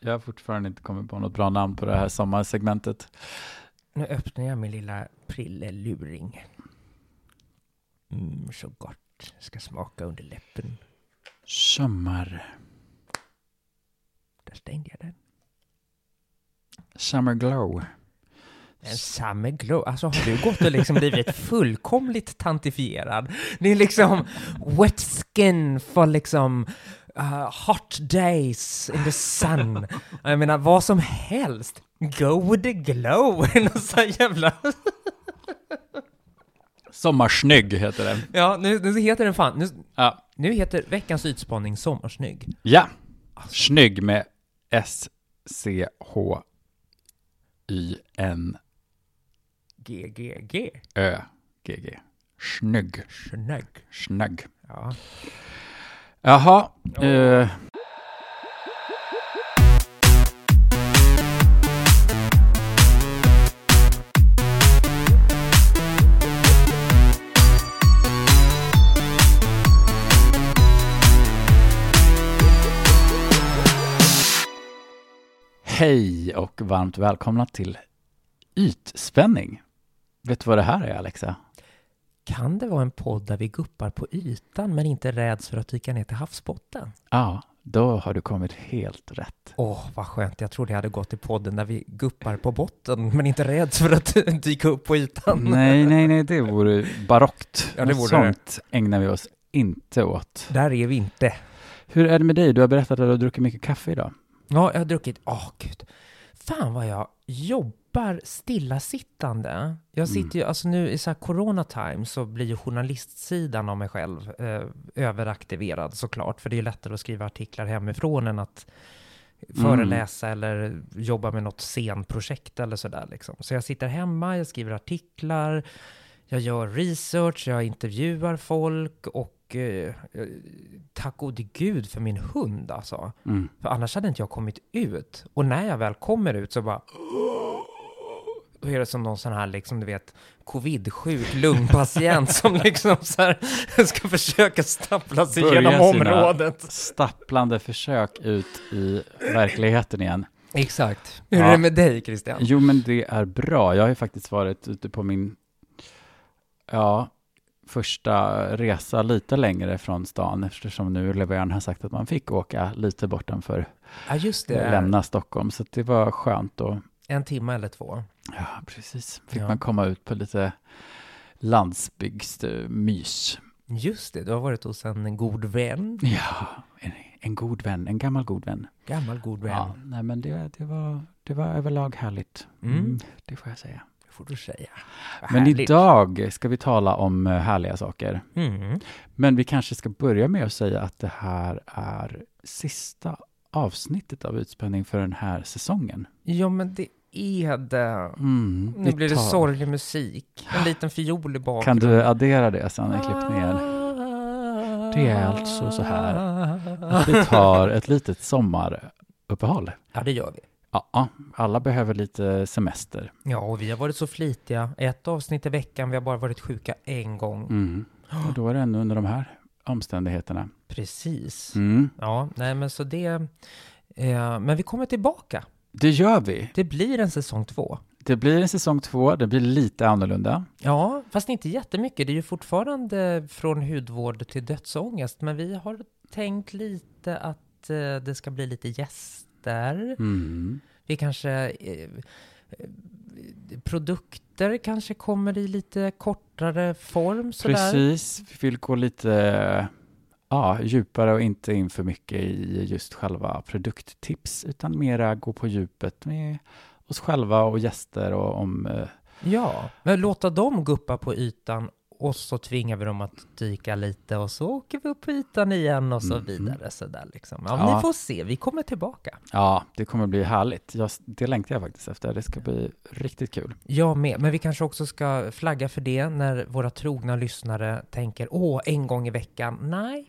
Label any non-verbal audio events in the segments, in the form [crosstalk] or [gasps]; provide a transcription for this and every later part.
Jag har fortfarande inte kommit på något bra namn på det här sommarsegmentet. Nu öppnar jag min lilla prilleluring. Mm, så gott. Ska smaka under läppen. Sommar. Där stängde jag den. Summer glow. En summer glow. Alltså har du gått och liksom blivit [laughs] fullkomligt tantifierad? Det är liksom wet skin for liksom uh, hot days in the sun. [laughs] Jag menar vad som helst. Go with the glow. [laughs] Någon sån här jävla... Sommarsnygg heter den. Ja, nu, nu heter den fan... Nu, Ja. nu heter veckans ytspaning Sommarsnygg. Ja. Snygg med S-C-H-Y-N GGG. Ö-G-G. Snygg. Snygg. Snygg. Ja. Jaha. Eh, Hej och varmt välkomna till Ytspänning. Vet du vad det här är, Alexa? Kan det vara en podd där vi guppar på ytan men inte räds för att dyka ner till havsbotten? Ja, då har du kommit helt rätt. Åh, vad skönt. Jag trodde jag hade gått i podden där vi guppar på botten men inte räds för att [laughs] dyka upp på ytan. Nej, nej, nej, det vore barockt. [laughs] Ja, det vore det. sånt ägnar vi oss inte åt. Där är vi inte. Hur är det med dig? Du har berättat att du har druckit mycket kaffe idag. Ja, jag har druckit... Åh, gud. Fan vad jag jobbar stillasittande. Jag sitter ju, alltså nu i så här corona time så blir ju journalistsidan av mig själv eh, överaktiverad såklart. För det är ju lättare att skriva artiklar hemifrån än att föreläsa eller jobba med något scenprojekt eller sådär liksom. Så jag sitter hemma, jag skriver artiklar, jag gör research, jag intervjuar folk och eh, tack gode gud för min hund alltså. Mm. För annars hade inte jag kommit ut. Och när jag väl kommer ut så bara... Då är det som någon sån här, liksom, du vet, covid-sjuk lungpatient [laughs] som liksom så här ska försöka stappla sig Börja genom området. Stapplande försök ut i verkligheten igen. Exakt. Hur Ja. är det med dig, Christian? Jo, men det är bra. Jag har ju faktiskt varit ute på min, ja, första resa lite längre från stan eftersom nu leverantören har sagt att man fick åka lite bortanför, Ja, just det. lämna Stockholm. Så det var skönt och En timme eller två. Ja, precis. Fick Ja. man komma ut på lite landsbygdsmys. Just det, du har varit hos en god vän. Ja, en, en god vän, en gammal god vän. Gammal god vän. Ja, nej men det, det, var, det var överlag härligt. Mm. Mm, det får jag säga. Det får du säga. Vad Men härligt. idag ska vi tala om eh, härliga saker. Mm. Men vi kanske ska börja med att säga att det här är sista avsnittet av Utspänning för den här säsongen. Ja, men det är det. Mm, Nu blir det tar- sorglig musik. En liten fiol i bakgrunden. Kan du addera det sen i klippningen? Det är alltså så här Att vi tar ett litet sommaruppehåll. Ja, det gör vi. Ja, alla behöver lite semester. Ja, och vi har varit så flitiga. Ett avsnitt i veckan, vi har bara varit sjuka en gång. Mm. Och då är det ändå under de här omständigheterna. Precis. Mm. Ja, nej men så det... Eh, men vi kommer tillbaka. Det gör vi. Det blir en säsong två. Det blir en säsong två, det blir lite annorlunda. Ja, fast inte jättemycket. Det är ju fortfarande från hudvård till dödsångest. Men vi har tänkt lite att eh, det ska bli lite gäster. Mm. Vi kanske... Eh, eh, produkter kanske kommer i lite kortare form sådär. Precis, vi vill gå lite ja, djupare och inte in för mycket i just själva produkttips, utan mera gå på djupet med oss själva och gäster och om eh, Ja, men låta dem guppa på ytan och så tvingar vi dem att dyka lite och så åker vi upp på ytan igen och så Mhm. vidare sådär liksom. Ja, Ja. ni får se, vi kommer tillbaka. Ja, det kommer bli härligt. Jag, det längtar jag faktiskt efter. Det ska bli riktigt kul. Jag med, men vi kanske också ska flagga för det när våra trogna lyssnare tänker åh, en gång i veckan. Nej,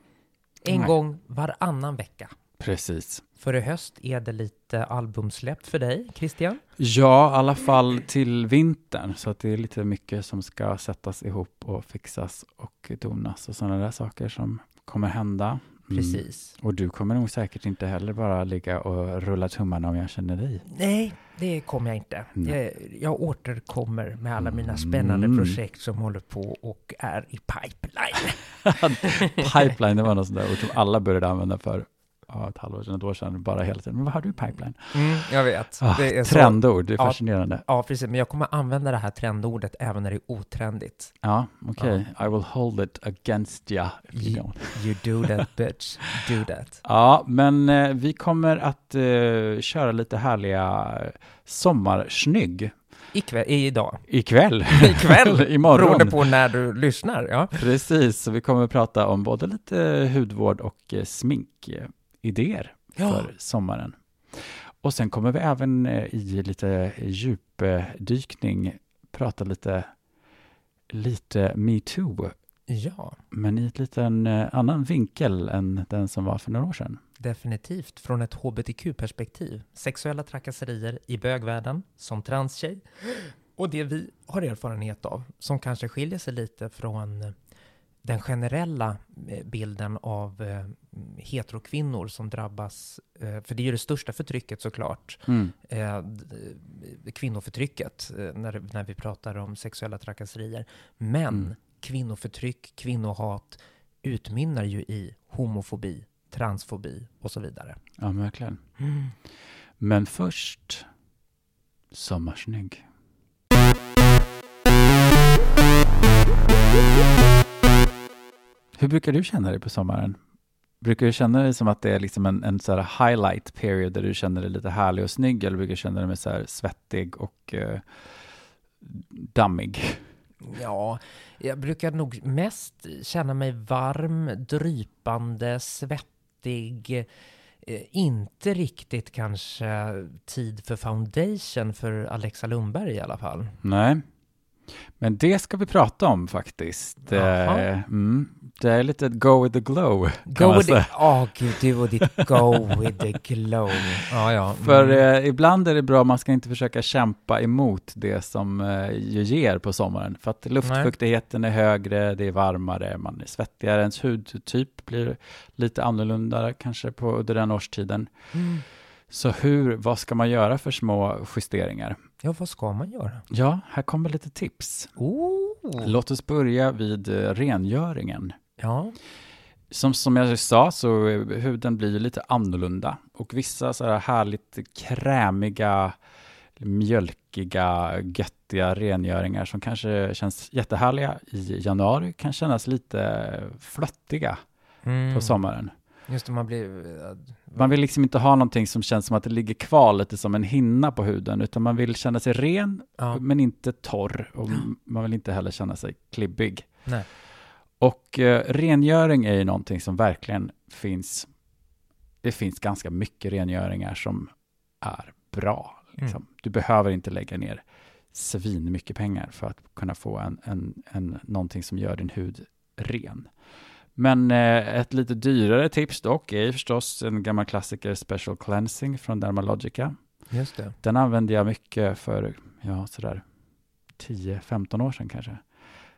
en Nej. gång varannan vecka. Precis. För i höst är det lite albumsläpp för dig, Christian. Ja, i alla fall till vintern. Så att det är lite mycket som ska sättas ihop och fixas och donas och sådana där saker som kommer hända precis. Och du kommer nog säkert inte heller bara ligga och rulla tummarna om jag känner dig. Nej, det kommer jag inte. Jag, jag återkommer med alla mina spännande Mm. projekt som håller på och är i pipeline. [laughs] Pipeline, det var något sånt där ord som alla började använda för ja, ett halvår sedan, ett år sedan, bara hela tiden. Men vad har du i pipeline? Mm, jag vet. Ah, det är trendord, det är Ja. fascinerande. ja, precis. Men jag kommer använda det här trendordet även när det är otrendigt. Ja, okej. I will hold it against ya. if you don't. You do that bitch. Do that. [laughs] Ja, men eh, vi kommer att eh, köra lite härliga sommarsnygg Ikväll, idag. ikväll. [laughs] Ikväll, [laughs] Imorgon. beroende på när du lyssnar. Ja. Precis, så vi kommer att prata om både lite hudvård och eh, sminkidéer Ja. för sommaren. Och sen kommer vi även eh, i lite djupdykning prata lite, lite metoo, ja, men i ett liten eh, annan vinkel än den som var för några år sedan. definitivt. Från ett hbtq-perspektiv. Sexuella trakasserier i bögvärlden, som transtjej. Och det vi har erfarenhet av, som kanske skiljer sig lite från den generella eh, bilden av eh, heterokvinnor som drabbas, eh, för det är ju det största förtrycket såklart, Mm. eh, kvinnoförtrycket eh, när, när vi pratar om sexuella trakasserier. Men Mm. kvinnoförtryck, kvinnohat utmynnar ju i homofobi, transfobi och så vidare. Ja, verkligen. Men först, sommarsnygg. Hur brukar du känna dig på sommaren? Brukar du känna dig som att det är liksom en, en så här highlight period där du känner dig lite härlig och snygg eller brukar du känna dig med så svettig och eh, dammig? Ja, jag brukar nog mest känna mig varm, drypande, svettig. Eh, inte riktigt kanske tid för foundation för Alexa Lundberg i alla fall. Nej. Men det ska vi prata om faktiskt. Eh, mm, det är lite go with the glow. Go with the... Åh gud, du och ditt go with the glow. Ja, ja. För Mm. eh, ibland är det bra, man ska inte försöka kämpa emot det som eh, ju ger på sommaren. För att luftfuktigheten är högre, det är varmare, man är svettigare, ens hudtyp blir lite annorlunda kanske på, under den årstiden. Mm. Så hur, vad ska man göra för små justeringar? Ja, vad ska man göra? Ja, här kommer lite tips. Oh. Låt oss börja vid eh, rengöringen. Ja. Som, som jag sa så eh, huden blir lite annorlunda och vissa så här härligt krämiga, mjölkiga, göttiga rengöringar som kanske känns jättehärliga i januari kan kännas lite flöttiga Mm. på sommaren. Just det, man blir... Man vill liksom inte ha någonting som känns som att det ligger kvar lite som en hinna på huden, utan man vill känna sig ren Ja. men inte torr och man vill inte heller känna sig klibbig. Nej. Och eh, rengöring är ju någonting som verkligen finns. Det finns ganska mycket rengöringar som är bra. Liksom. Du behöver inte lägga ner svin mycket pengar för att kunna få en, en, en, någonting som gör din hud ren. Men eh, ett lite dyrare tips dock är förstås en gammal klassiker Special Cleansing från Dermalogica. Just det. Den använde jag mycket för, ja, sådär 10-15 år sedan kanske.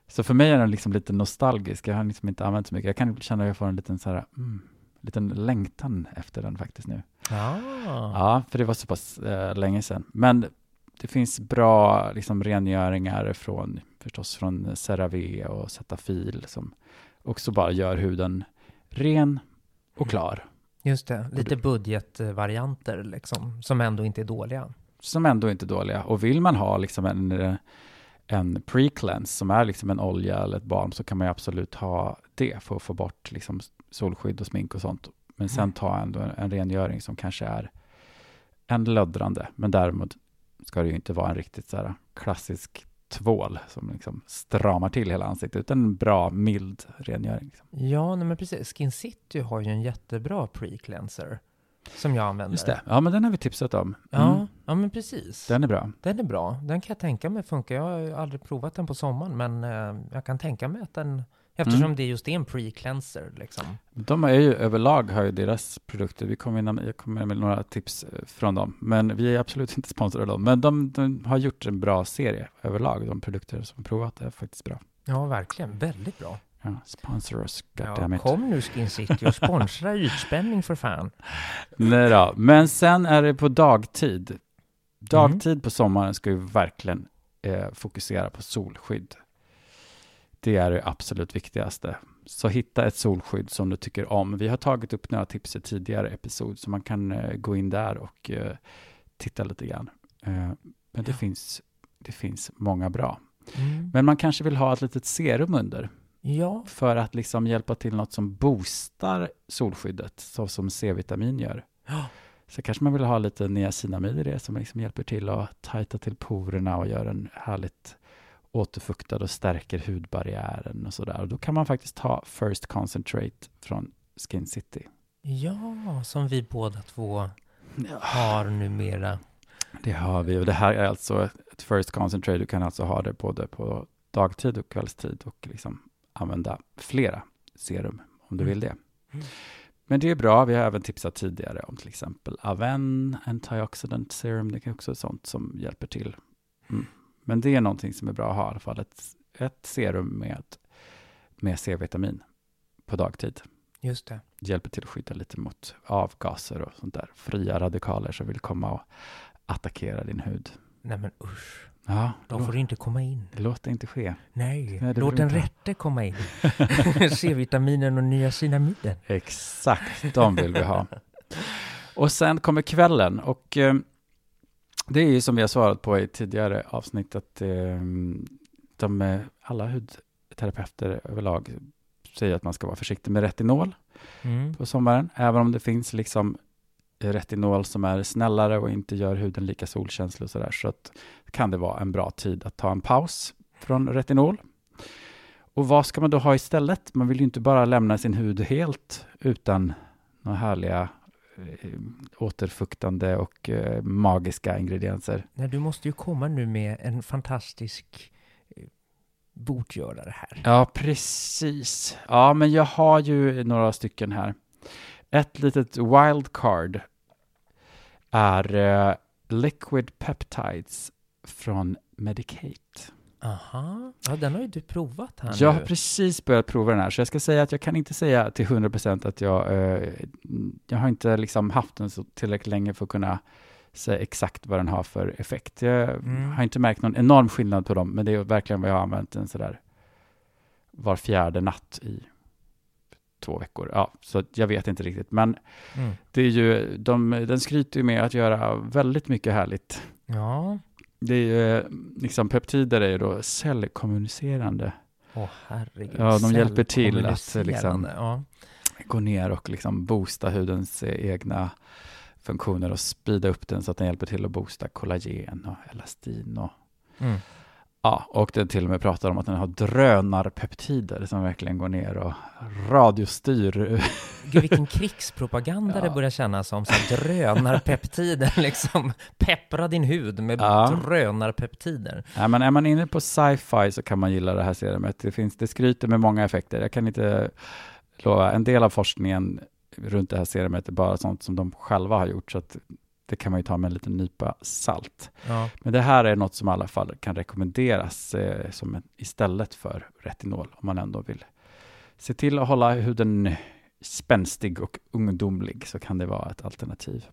Så för mig är den liksom lite nostalgisk. Jag har liksom inte använt så mycket. Jag kan känna att jag får en liten, så här, mm, liten längtan efter den faktiskt nu. Ah. Ja, för det var så pass eh, länge sedan. Men det finns bra liksom, rengöringar från, förstås från CeraVe och Cetaphil som också bara gör huden ren och klar. Just det, lite budgetvarianter liksom, som ändå inte är dåliga. som ändå inte är dåliga. Och vill man ha liksom en, en pre-cleanse som är liksom en olja eller ett balm så kan man ju absolut ha det för att få bort liksom solskydd och smink och sånt. Men sen Mm. ta ändå en, en rengöring som kanske är en löddrande. Men däremot ska det ju inte vara en riktigt så här klassisk tvål som liksom stramar till hela ansiktet utan en bra mild rengöring. Liksom. Ja, nej men precis. Skin City har ju en jättebra pre-cleanser som jag använder. Just det, ja men den har vi tipsat om. Ja, Mm, ja men precis. den är bra. Den är bra. Den kan jag tänka mig funkar. Jag har aldrig provat den på sommaren, men eh, jag kan tänka mig att den, eftersom Mm. det just är en pre-cleanser liksom. De är ju överlag har ju deras produkter, vi kommer, in, jag kommer med några tips eh, från dem, men vi är absolut inte sponsrade av dem. Men de, de har gjort en bra serie överlag, de produkter som provat är faktiskt bra. Ja, verkligen. Väldigt bra. Ja, sponsor Ja, goddammit. kom nu Skin City och sponsra ytspänning för fan. Nej då. Men sen är det på dagtid. Mm. Dagtid på sommaren ska ju verkligen eh, fokusera på solskydd. Det är det absolut viktigaste. Så hitta ett solskydd som du tycker om. Vi har tagit upp några tips i tidigare episod, så man kan eh, gå in där och eh, titta lite grann. Eh, men det, Ja. finns, det finns många bra. Mm. Men man kanske vill ha ett litet serum under Ja, för att liksom hjälpa till något som boostar solskyddet, så som C-vitamin gör. Ja. Så kanske man vill ha lite niacinamid i det som liksom hjälper till att tajta till porerna och gör en härligt återfuktad och stärker hudbarriären och sådär. Och då kan man faktiskt ta First Concentrate från Skin City. ja, som vi båda två har numera. Det har vi och det här är alltså ett First Concentrate. Du kan alltså ha det både på dagtid och kvällstid och liksom använda flera serum om du Mm. vill det. Mm. Men det är bra. Vi har även tipsat tidigare om till exempel Aven Antioxidant Serum. Det är också sånt som hjälper till. Mm. Men det är någonting som är bra att ha i alla fall. Ett, ett serum med, med C-vitamin på dagtid. Just det. Hjälper till att skydda lite mot avgaser och sånt där. Fria radikaler som vill komma och attackera din hud. Nej men usch, Ja, de får inte komma in. låt det inte ske. Nej, Nej, låt den rätte komma in. [laughs] C-vitaminen och niacinamiden. Exakt, de vill vi ha. Och sen kommer kvällen och eh, det är ju som vi har svarat på i tidigare avsnitt att eh, de, eh, alla hudterapeuter överlag säger att man ska vara försiktig med retinol Mm. på sommaren, även om det finns liksom retinol som är snällare och inte gör huden lika solkänslig och sådär, så att kan det vara en bra tid att ta en paus från retinol. Och vad ska man då ha istället? Man vill ju inte bara lämna sin hud helt utan några härliga återfuktande och eh, magiska ingredienser. Nej, du måste ju komma nu med en fantastisk eh, botgörare här. Ja, precis. Ja, men jag har ju några stycken här. Ett litet wildcard är eh, Liquid Peptides från Medicate. Aha, ja den har ju du provat här Jag nu. har precis börjat prova den här, så jag ska säga att jag kan inte säga till 100% att jag, eh, jag har inte liksom haft den så tillräckligt länge för att kunna säga exakt vad den har för effekt. Jag Mm. har inte märkt någon enorm skillnad på dem, men det är verkligen vad jag har använt den sådär var fjärde natt i två veckor. Ja, så jag vet inte riktigt, men Mm. det är ju, de, den skryter ju med att göra väldigt mycket härligt. Ja, Det är ju, eh, liksom peptider är ju då cellkommunicerande. åh herregud. Ja, de hjälper till att, liksom- Ja. gå ner och liksom boosta hudens eh, egna funktioner och sprida upp den så att den hjälper till att boosta kollagen och elastin och Mm. Ja, och den till och med pratar om att den har drönarpeptider som verkligen går ner och radiostyr. [laughs] Gud vilken krigspropaganda det Ja. börjar kännas som. Så drönarpeptider [laughs] liksom. Peppra din hud med Ja. drönarpeptider. Nej, men är man inne på sci-fi så kan man gilla det här serumet. Det, finns, det skryter med många effekter. Jag kan inte lova, en del av forskningen runt det här serumet är bara sånt som de själva har gjort, så att det kan man ju ta med en liten nypa salt. Ja. Men det här är något som i alla fall kan rekommenderas eh, som en, istället för retinol, om man ändå vill se till att hålla huden spänstig och ungdomlig, så kan det vara ett alternativ.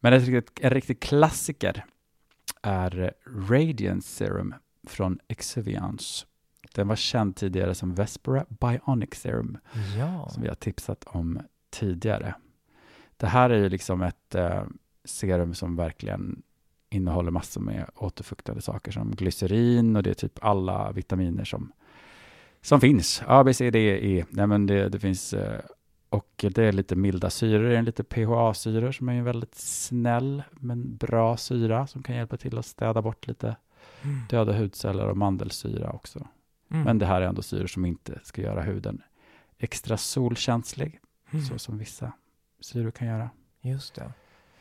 Men ett riktigt, en riktig klassiker är Radiance Serum från Exuviance. Den var känd tidigare som Vespera Bionic Serum, ja. som vi har tipsat om tidigare. Det här är ju liksom ett eh, serum som verkligen innehåller massor med återfuktande saker som glycerin och det är typ alla vitaminer som, som finns. A, B, C, D, E. Nej, men det, det finns eh, och det är lite milda syror, det är lite PHA-syror som är en väldigt snäll men bra syra som kan hjälpa till att städa bort lite Mm. döda hudceller och mandelsyra också. Mm. Men det här är ändå syror som inte ska göra huden extra solkänslig, Mm. så som vissa syror kan göra. Just det.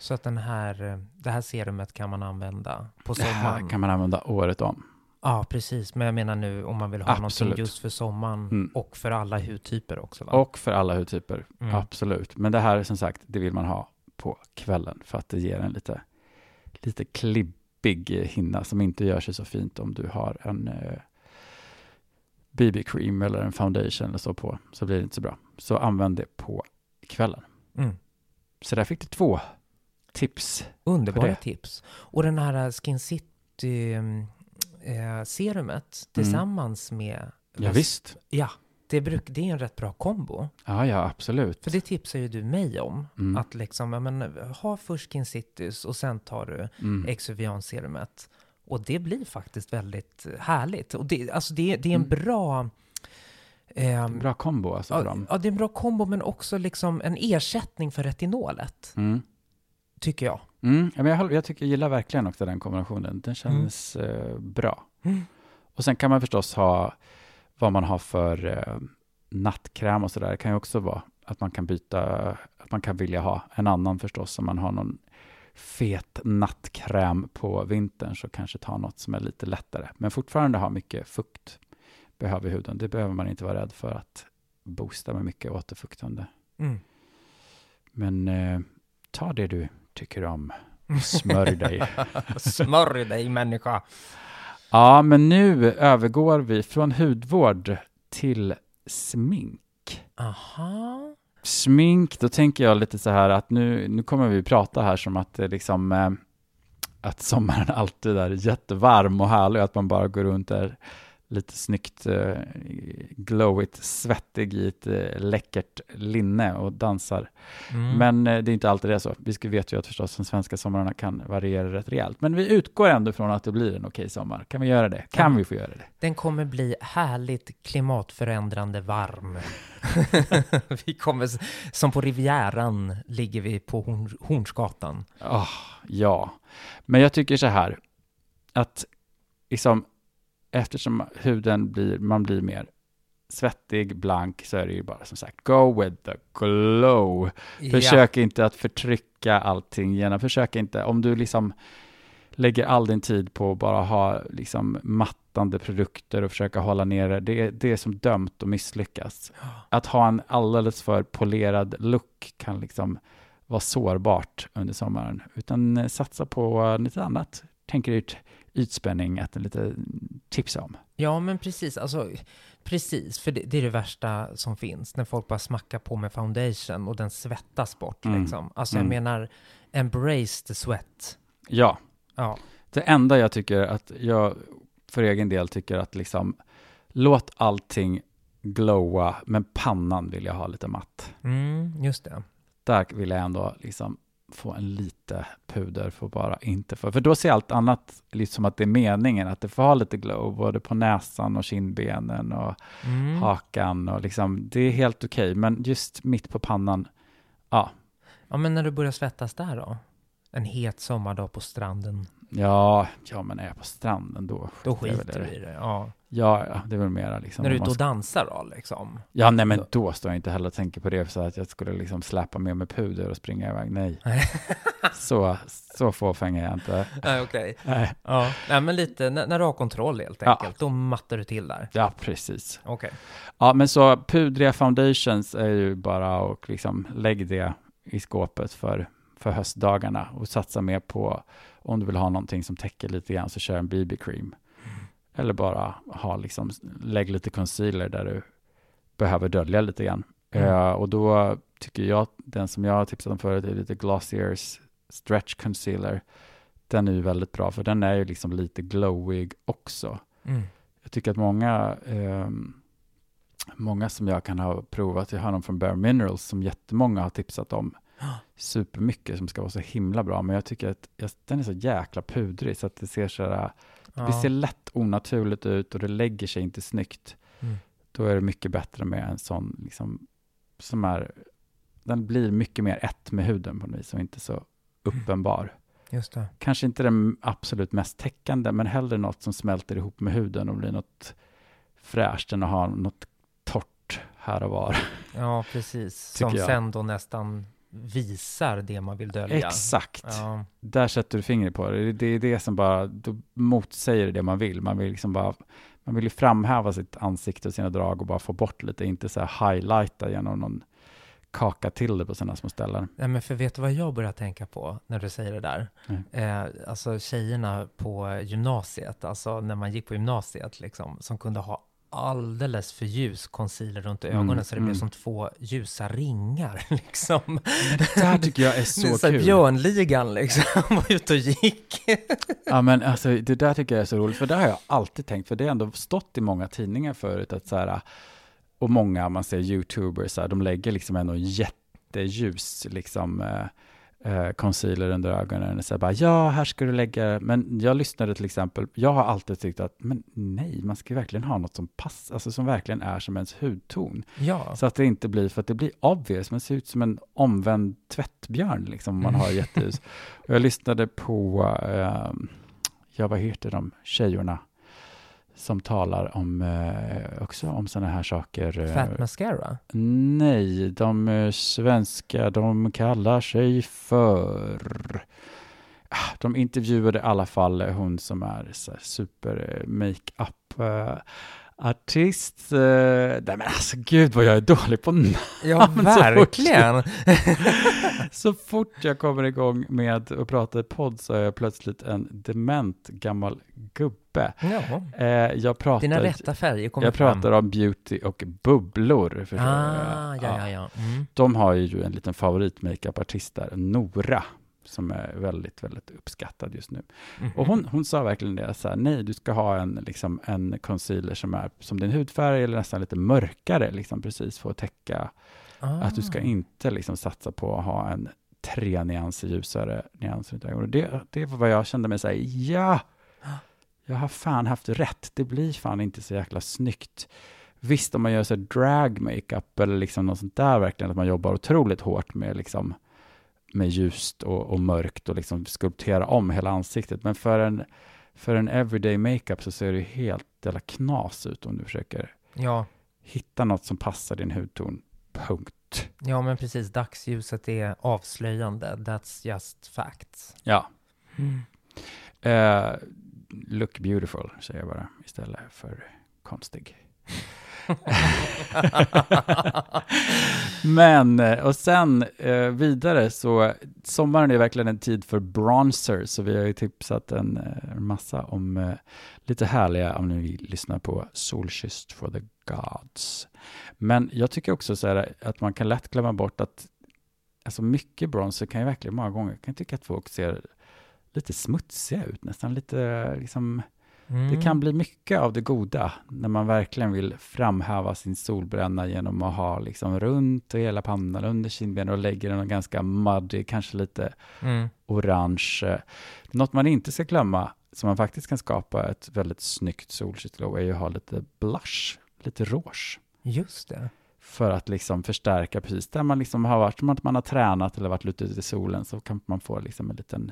Så att den här, eh, det här serumet kan man använda på Det här sommaren? kan man använda året om. Ja, precis. Men jag menar nu om man vill ha Absolut. någonting just för sommaren Mm. och för alla hudtyper också va? Och för alla hudtyper, Mm. absolut. Men det här är som sagt, det vill man ha på kvällen för att det ger en lite, lite klibbig hinna som inte gör sig så fint om du har en eh, BB-cream eller en foundation eller så på, så blir det inte så bra. Så använd det på kvällen. Mm. Så där fick du två tips. Underbara tips. Och den här Skin City eh, serumet tillsammans med... Ja, visst. Ja, det, bruk, det är en rätt bra kombo. Ja, ja, absolut. För det tipsar ju du mig om. Mm. Att liksom, ja, men, ha först Skin Citys och sen tar du Mm. Exuvian-serumet. Och det blir faktiskt väldigt härligt. Och det, alltså det, det är en Mm. bra... ehm, Bra kombo alltså ja, ja, det är en bra kombo, men också liksom en ersättning för retinolet, Mm. Tycker jag. Mm. Men jag, jag, tycker, jag gillar verkligen också den kombinationen. Den känns eh, bra. Mm. Och sen kan man förstås ha vad man har för eh, nattkräm och sådär. Det kan ju också vara att man kan byta, att man kan vilja ha en annan förstås. Om man har någon fet nattkräm på vintern så kanske ta något som är lite lättare. Men fortfarande ha mycket fukt behöver huden. Det behöver man inte vara rädd för att boosta med mycket återfuktande. Mm. Men eh, ta det du tycker om. Smörj dig. [laughs] Smörj dig människa! Ja, men nu övergår vi från hudvård till smink. Aha. Smink, då tänker jag lite så här att nu, nu kommer vi prata här som att det liksom eh, att sommaren [laughs] alltid är jättevarm och härlig att man bara går runt där lite snyggt eh, glowigt, svettig i ett eh, läckert linne och dansar. Mm. Men eh, det är inte alltid det är så. Vi ska vet ju att förstås de svenska somrarna kan variera rätt rejält. Men vi utgår ändå från att det blir en okej sommar. Kan vi göra det? Kan Ja. vi få göra det? Den kommer bli härligt klimatförändrande varm. [laughs] vi kommer, som på Rivieran ligger vi på Horn, Hornsgatan. Ah, ja, men jag tycker så här att liksom eftersom huden blir, man blir mer svettig, blank, så är det ju bara som sagt, go with the glow. Försök inte att förtrycka allting genom, försök inte, om du liksom lägger all din tid på att bara ha liksom mattande produkter och försöka hålla nere, det, det är som dömt att misslyckas. Att ha en alldeles för polerad look kan liksom vara sårbart under sommaren, utan eh, satsa på eh, lite annat. Tänker ut ytspänning, att lite tipsa om. Ja, men precis. Alltså, precis, för det, det är det värsta som finns. När folk bara smackar på med foundation och den svettas bort. Mm. Liksom. Alltså, jag Mm. menar, embrace the sweat. Ja, Ja. Det enda jag tycker att jag för egen del tycker att liksom låt allting glowa, men pannan vill jag ha lite matt. Mm, just det. Där vill jag ändå liksom få en lite puder för bara inte för, för då ser allt annat liksom som att det är meningen att det får ha lite glow, både på näsan och kindbenen och Mm. hakan och liksom, det är helt okej, men just mitt på pannan, ja, Ja, men när du börjar svettas där då? En het sommardag på stranden. ja, ja men är jag på stranden då? Då skiter jag väl skiter i du det. i det. Ja. Ja, ja, det är väl mera liksom. när du är ute och dansar då, liksom? Ja, nej men Då- står jag inte heller och tänker på det så att jag skulle liksom släppa med mig puder och springa iväg. Nej. så, så fåfäng är jag inte. Nej, okej. Nej. Ja. Nej, men lite, när, när du har kontroll helt Ja. enkelt, då mattar du till där. Ja, precis. Okej. Ja, men så pudriga foundations är ju bara och liksom lägg det i skåpet för, för höstdagarna och satsa mer på om du vill ha någonting som täcker lite grann så kör en BB-cream. Eller bara ha liksom, lägg lite concealer där du behöver dölja lite grann. Mm. Eh, och då tycker jag, den som jag har tipsat om förut är lite Glossiers Stretch Concealer. Den är ju väldigt bra, för den är ju liksom lite glowig också. Mm. Jag tycker att många, ehm, många som jag kan ha provat, jag har någon från Bare Minerals som jättemånga har tipsat om [gasps] supermycket som ska vara så himla bra, men jag tycker att jag, den är så jäkla pudrig så att det ser så här, Ja. det ser lätt onaturligt ut och det lägger sig inte snyggt. Mm. Då är det mycket bättre med en sån liksom, som är, den blir mycket mer ett med huden på något vis och inte så uppenbar. Just det. Kanske inte den absolut mest täckande, men hellre något som smälter ihop med huden och blir något fräscht än att ha något torrt här och var. Ja, precis. [laughs] Som jag. sen då nästan visar det man vill dölja. Exakt. Ja. Där sätter du fingret på det. Det är det som bara, då motsäger det man vill. Man vill liksom bara, man vill ju framhäva sitt ansikte och sina drag och bara få bort lite, inte så här highlighta genom någon kaka till det på sina små ställen. Nej, men för vet du vad jag börjar tänka på när du säger det där? Mm. Eh, alltså tjejerna på gymnasiet, alltså när man gick på gymnasiet liksom, som kunde ha alldeles för ljus concealer runt ögonen Mm, så det blev mm. som två ljusa ringar [laughs] liksom. Det där tycker jag är så så här kul. Björnligan liksom [laughs] var ute och gick. Ja men alltså det där tycker jag är så roligt, för det har jag alltid tänkt, för det har ändå stått i många tidningar förut att så här, och många, man ser youtubers, så här, de lägger liksom ändå jätteljus liksom eh, eh, concealer under ögonen och säger bara ja, här ska du lägga, men jag lyssnade till exempel, jag har alltid tyckt att men nej, man ska verkligen ha något som passar, alltså som verkligen är som ens hudton. Ja, Så att det inte blir, för att det blir obvious, man ser ut som en omvänd tvättbjörn liksom, om man har jätteljus. Och [laughs] jag lyssnade på, eh, ja vad heter de, tjejorna som talar om, eh, också om sådana här saker. eh, Fat Mascara. Nej, de eh, svenska, de kallar sig för... Ah, De intervjuade i alla fall hon som är så artist. Eh, nej men alltså gud vad jag är dålig på namn. Ja, men så fort- verkligen. [laughs] Så fort jag kommer igång med att prata i podd så är jag plötsligt en dement gammal gubbe. Ja. Eh, jag pratar, Dina rätta färger kommer jag pratar om beauty och bubblor. Ah, ja, ja, ja. Mm. De har ju en liten favorit makeupartist där, Nora, som är väldigt, väldigt uppskattad just nu. Mhm. Och hon, hon sa verkligen det, så här, nej, du ska ha en, liksom, en concealer som är som din hudfärg eller nästan lite mörkare, liksom, precis för att täcka ah. att du ska inte liksom, satsa på att ha en tre nyanser ljusare nyanser. Och det, det var vad jag kände mig säga, ja, jag har fan haft rätt, det blir fan inte så jäkla snyggt. Visst, om man gör så drag makeup eller liksom något sånt där, verkligen att man jobbar otroligt hårt med, liksom, med ljust och, och mörkt och liksom skulptera om hela ansiktet. Men för en, för en everyday makeup så ser det helt jävla knas ut om du försöker Ja, hitta något som passar din hudton. Punkt. ja, men precis. Dagsljuset är avslöjande. That's just facts. Ja. Mm. Eh, look beautiful, säger jag bara, istället för konstig. [laughs] Men, eh, och sen eh, vidare så, sommaren är verkligen en tid för bronzer, så vi har ju tipsat en, eh, en massa om eh, lite härliga, om ni vill lyssna på Solkysst for the Gods. Men jag tycker också så här att man kan lätt glömma bort att alltså mycket bronzer kan ju verkligen många gånger, kan jag tycka att folk ser lite smutsiga ut, nästan lite liksom Mm. det kan bli mycket av det goda när man verkligen vill framhäva sin solbränna genom att ha liksom runt och hela pannan under kindbenen och lägger den ganska muddy, kanske lite Mm. orange. Något man inte ska glömma, som man faktiskt kan skapa ett väldigt snyggt solskyddsglow, är ju att ha lite blush, lite rouge. Just det. För att liksom förstärka precis där man liksom har varit, som att man har tränat eller varit ute i solen, så kan man få liksom en liten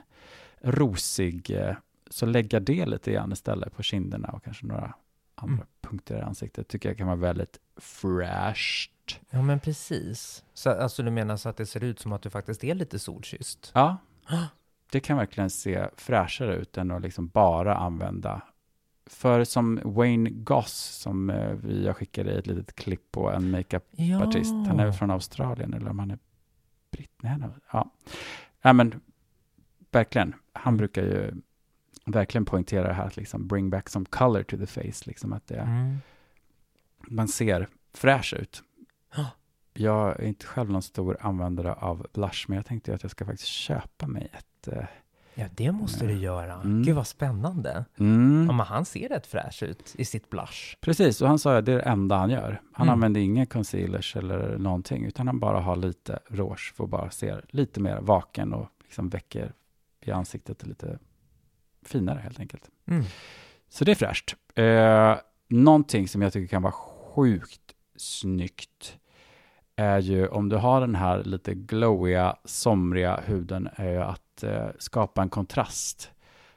rosig, eh, så lägga det lite grann istället på kinderna och kanske några andra Mm. punkter i ansiktet, tycker jag kan vara väldigt fräscht. Ja, men precis. Så, alltså du menar så att det ser ut som att du faktiskt är lite solkysst? Ja, det kan verkligen se fräschare ut än att liksom bara använda för som Wayne Goss, som eh, vi jag skickade ett litet klipp på, en makeupartist. Ja. Han är väl från Australien, eller om han är britt? Nej, ja. ja, men verkligen. Han Mm. brukar ju verkligen poängtera det här, att liksom bring back some color to the face, liksom att det, Mm. man ser fräsch ut. Ja. Jag är inte själv någon stor användare av blush, men jag tänkte att jag ska faktiskt köpa mig ett... eh, Ja, det måste du göra. Mm. Gud vad spännande. Mm. Ja, men han ser rätt fräsch ut i sitt blush. Precis, och han sa att det är det enda han gör. Han Mm. använder inga concealers eller någonting, utan han bara har lite rouge för att bara se lite mer vaken och liksom väcker i ansiktet lite finare helt enkelt. Mm. Så det är fräscht. Eh, någonting som jag tycker kan vara sjukt snyggt är ju om du har den här lite glowiga, somriga huden, är ju att eh, skapa en kontrast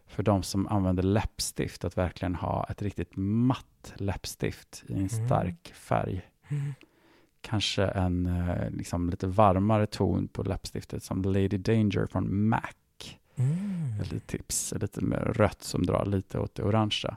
för de som använder läppstift, att verkligen ha ett riktigt matt läppstift i en Mm. stark färg. Mm. Kanske en eh, liksom lite varmare ton på läppstiftet som Lady Danger från MAC. Mm. Ett litet tips, lite mer rött som drar lite åt det orangea.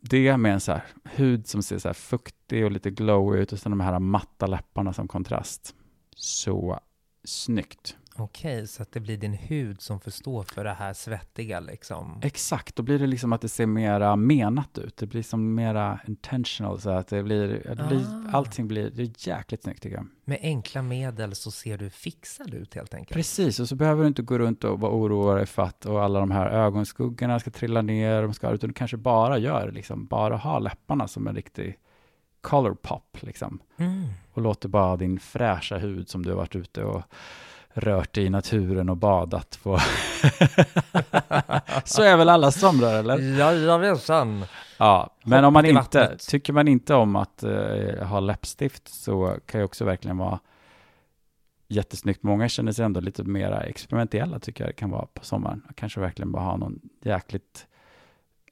Det med en så här hud som ser så här fuktig och lite glowy ut och sen de här matta läpparna som kontrast. Så snyggt. Okej, så att det blir din hud som får stå för det här svettiga liksom? Exakt, då blir det liksom att det ser mera menat ut. Det blir som mera intentional, så att det blir, det blir Ah. allting blir, det är jäkligt snyggt tycker jag. Med enkla medel så ser du fixad ut helt enkelt? Precis, och så behöver du inte gå runt och vara oroad dig för att och alla de här ögonskuggorna ska trilla ner, de ska, utan du kanske bara gör, liksom, bara ha läpparna som en riktig color pop, liksom. Mm. Och låter bara din fräscha hud som du har varit ute och rört dig i naturen och badat på. [laughs] så är väl alla somrar, eller? Jajamensan! Ja, men om man inte, tycker man inte om att eh, ha läppstift så kan ju också verkligen vara jättesnyggt. Många känner sig ändå lite mera experimentella tycker jag det kan vara på sommaren. Kanske verkligen bara ha någon jäkligt,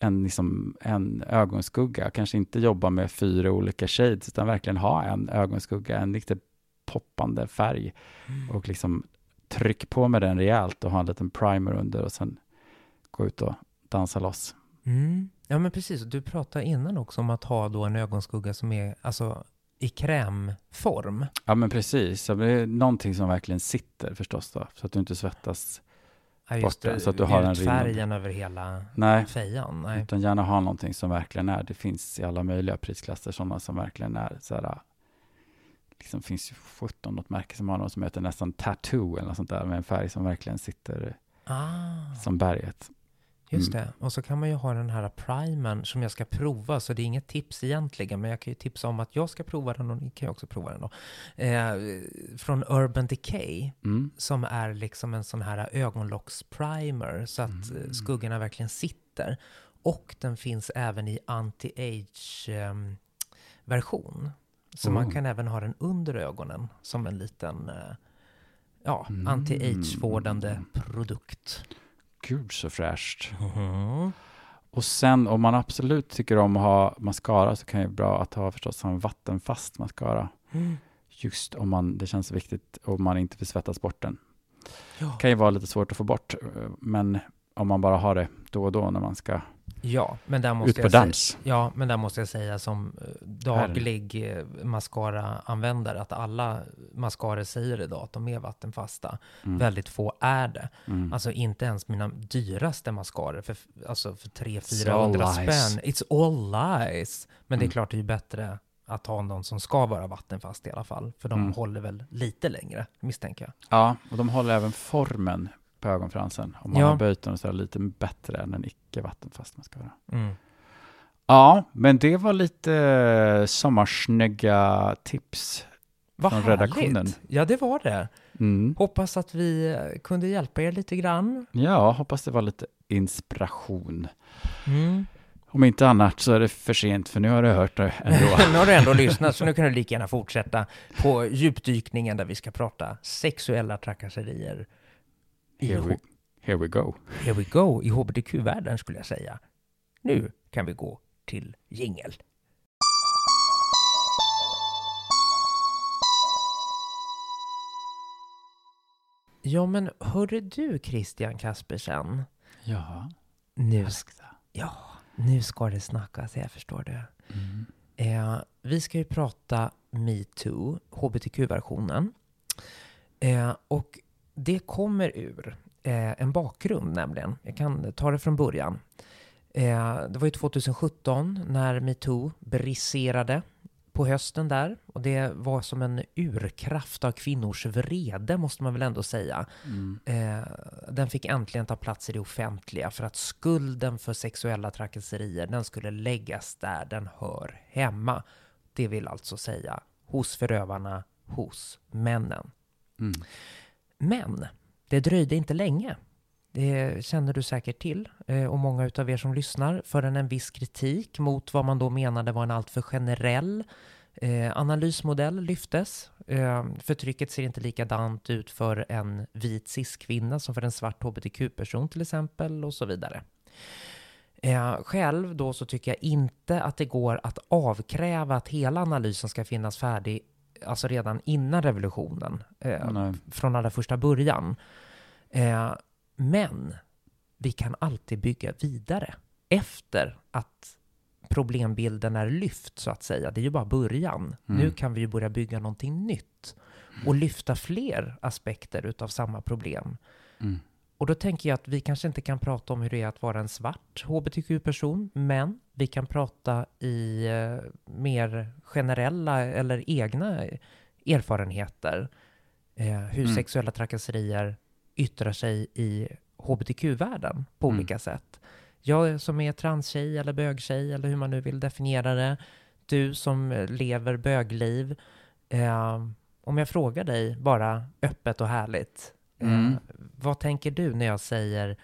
en, liksom, en ögonskugga. Kanske inte jobba med fyra olika shades utan verkligen ha en ögonskugga, en riktigt poppande färg Mm. och liksom tryck på med den rejält och ha en liten primer under och sen gå ut och dansa loss. Mm. Ja men precis, du pratade innan också om att ha då en ögonskugga som är alltså i krämform. Ja men precis, det är någonting som verkligen sitter förstås då, så att du inte svettas. Ja, just Borta, det, så att du har en färgen över hela Nej, fejan. Nej. utan gärna ha någonting som verkligen är, det finns i alla möjliga prisklasser, sådana som verkligen är så här, liksom finns ju 17 något märke som har något som heter nästan tattoo eller något sånt där med en färg som verkligen sitter Ah, som berget. just Mm. det. Och så kan man ju ha den här primern som jag ska prova, så det är inget tips egentligen, men jag kan ju tipsa om att jag ska prova den och ni kan ju också prova den då. Eh, från Urban Decay, Mm. som är liksom en sån här ögonlocksprimer, så att Mm. mm. skuggorna verkligen sitter. Och den finns även i anti-age ehm, version. Så man Oh. kan även ha den under ögonen som en liten eh, ja, Mm. anti-age-vårdande produkt. Gud så fräscht. Mhm. Och sen om man absolut tycker om att ha mascara så kan det vara bra att ha förstås en vattenfast mascara. Mm. Just om man, det känns viktigt om man inte vill svettas bort den. Ja. kan ju vara lite svårt att få bort, eh, men om man bara har det då och då när man ska ja, men där måste ut på jag säga, dans. Ja, men där måste jag säga som eh, daglig eh, mascara-användare att alla mascaror säger idag att de är vattenfasta. Mm. Väldigt få är det. Mm. Alltså inte ens mina dyraste mascaror för, alltså för It's all 300-400 lies. spänn. It's all lies. Men det är Mm. klart det är ju bättre att ha någon som ska vara vattenfast i alla fall. För de Mm. håller väl lite längre, misstänker jag. Ja, och de håller även formen på ögonfransen. Om man Ja. har böjt den så lite bättre än en icke vattenfast mascara. Mm. Ja, men det var lite eh, sommarsnygga tips. Vad Från härligt. redaktionen. Ja, det var det. Mm. Hoppas att vi eh, kunde hjälpa er lite grann. Ja, hoppas det var lite inspiration. Mm. Om inte annat så är det för sent, för nu har du hört det ändå. [laughs] nu har du ändå lyssnat, så nu kan du lika gärna fortsätta på djupdykningen där vi ska prata sexuella trakasserier. I Here we, go. Here we go i hbtq-världen skulle jag säga. Nu kan vi gå till jingel. Ja, men hörde du Christian Kaspersen? Ja, Nu, Askta. ja, nu ska det snackas, jag förstår det. Mm. Eh, vi ska ju prata metoo, hbtq-versionen. Eh, och det kommer ur eh, en bakgrund nämligen. Jag kan ta det från början. Eh, det var ju 2017 när metoo briserade på hösten där. Och det var som en urkraft av kvinnors vrede, måste man väl ändå säga. Mm. Eh, den fick äntligen ta plats i det offentliga för att skulden för sexuella trakasserier den skulle läggas där den hör hemma. Det vill alltså säga hos förövarna, hos männen. Mm. Men det dröjde inte länge. Det känner du säkert till eh, och många av er som lyssnar förrän en viss kritik mot vad man då menade var en alltför generell eh, analysmodell lyftes. Eh, förtrycket ser inte likadant ut för en vit cis-kvinna som för en svart hbtq-person till exempel och så vidare. Eh, själv då så tycker jag inte att det går att avkräva att hela analysen ska finnas färdig alltså redan innan revolutionen. Eh, från allra första början. Eh, men vi kan alltid bygga vidare efter att problembilden är lyft, så att säga. Det är ju bara början. Mm. Nu kan vi ju börja bygga någonting nytt. och lyfta fler aspekter utav samma problem. Mm. Och då tänker jag att vi kanske inte kan prata om hur det är att vara en svart hbtq-person, men vi kan prata i eh, mer generella eller egna erfarenheter. Eh, hur Mm. sexuella trakasserier yttrar sig i hbtq-världen på Mm. olika sätt. Jag som är transtjej eller bögtjej eller hur man nu vill definiera det. Du som lever bögliv. Eh, om jag frågar dig bara öppet och härligt. Mm. Eh, vad tänker du när jag säger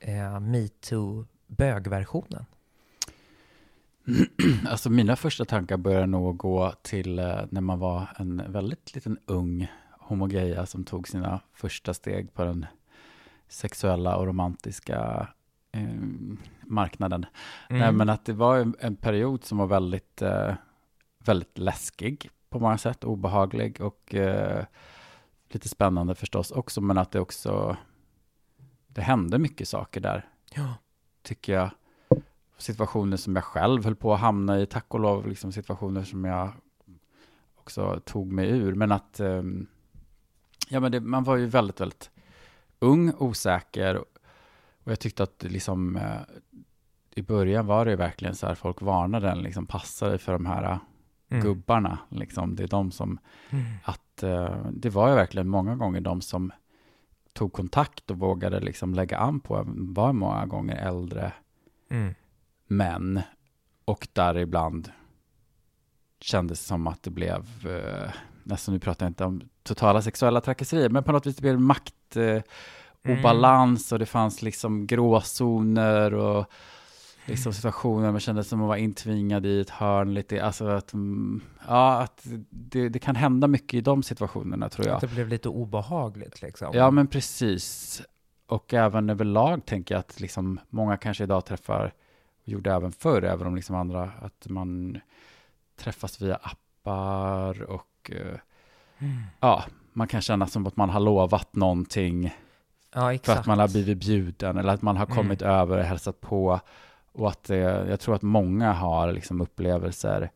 eh, metoo bögversionen? [clears throat] Alltså mina första tankar börjar nog gå till eh, när man var en väldigt liten ung homogeja som tog sina första steg på den sexuella och romantiska eh, marknaden. Nej, Mm. men att det var en, en period som var väldigt, eh, väldigt läskig på många sätt, obehaglig och eh, lite spännande förstås också, men att det också, det hände mycket saker där, Ja. tycker jag. Situationer som jag själv höll på att hamna i, tack och lov, liksom situationer som jag också tog mig ur, men att, ehm, ja men det, man var ju väldigt, väldigt ung, osäker, och jag tyckte att liksom, eh, i början var det verkligen så här, folk varnade en, liksom passa dig för de här Mm. gubbarna, liksom, det är de som, Mm. att eh, det var ju verkligen många gånger de som tog kontakt och vågade liksom lägga an på var många gånger äldre Mm. män, och där ibland kändes som att det blev, eh, nästan nu pratar jag inte om totala sexuella trakasserier, men på något vis det blev makt, eh, Mm. och det fanns liksom gråzoner och liksom situationer man kände som att vara intvingad i ett hörn lite, alltså att, mm, ja, att det, det kan hända mycket i de situationerna tror jag. Att det blev lite obehagligt liksom. Ja, men precis. Och även överlag tänker jag att liksom många kanske idag träffar, och gjorde även förr, även om liksom andra, att man träffas via appar och eh, Mm. ja, man kan känna som att man har lovat någonting Ja, för att man har blivit bjuden eller att man har Mm. kommit över och hälsat på. Och att det, jag tror att många har liksom upplevelser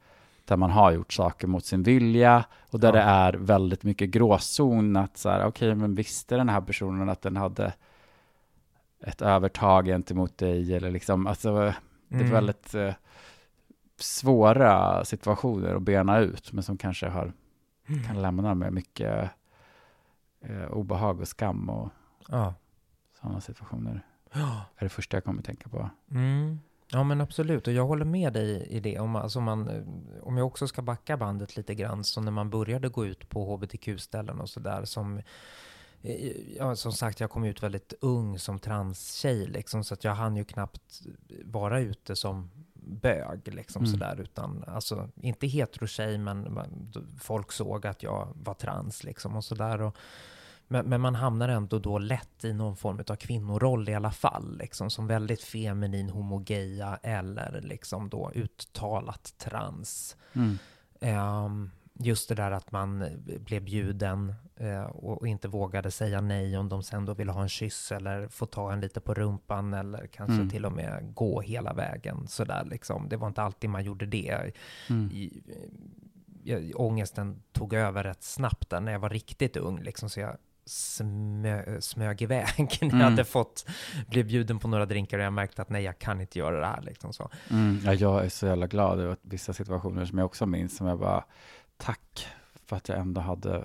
där man har gjort saker mot sin vilja och där Ja. det är väldigt mycket gråzon att så här, okej, men visste den här personen att den hade ett övertag gentemot dig eller liksom, alltså det är Mm. väldigt eh, svåra situationer att bena ut, men som kanske har, Mm. kan lämna med mycket eh, obehag och skam och Ja. sådana situationer. Ja. är det första jag kommer tänka på. Mm. Ja men absolut, och jag håller med dig i det. Om, alltså man, om jag också ska backa bandet lite grann, så när man började gå ut på hbtq-ställen och sådär som eh, Ja, som sagt, jag kom ut väldigt ung som transtjej, liksom, så att jag hann ju knappt vara ute som bög, liksom Mm. sådär, utan alltså inte heterotjej, men man, folk såg att jag var trans, liksom, och sådär. Och, men, men man hamnar ändå då lätt i någon form av kvinnoroll i alla fall, liksom som väldigt feminin homogeia eller liksom då uttalat trans. Mm. Ehm, just det där att man blev bjuden eh, och, och inte vågade säga nej om de sen då ville ha en kyss eller få ta en lite på rumpan eller kanske Mm. till och med gå hela vägen sådär liksom. Det var inte alltid man gjorde det. Mm. I, jag, ångesten tog över rätt snabbt där när jag var riktigt ung, liksom, så jag smö, smög iväg [laughs] när jag Mm. hade fått, blev bjuden på några drinkar och jag märkte att nej, jag kan inte göra det här. Liksom, så. Mm. Ja, jag är så jävla glad över vissa situationer som jag också minns, som jag bara, tack för att jag ändå hade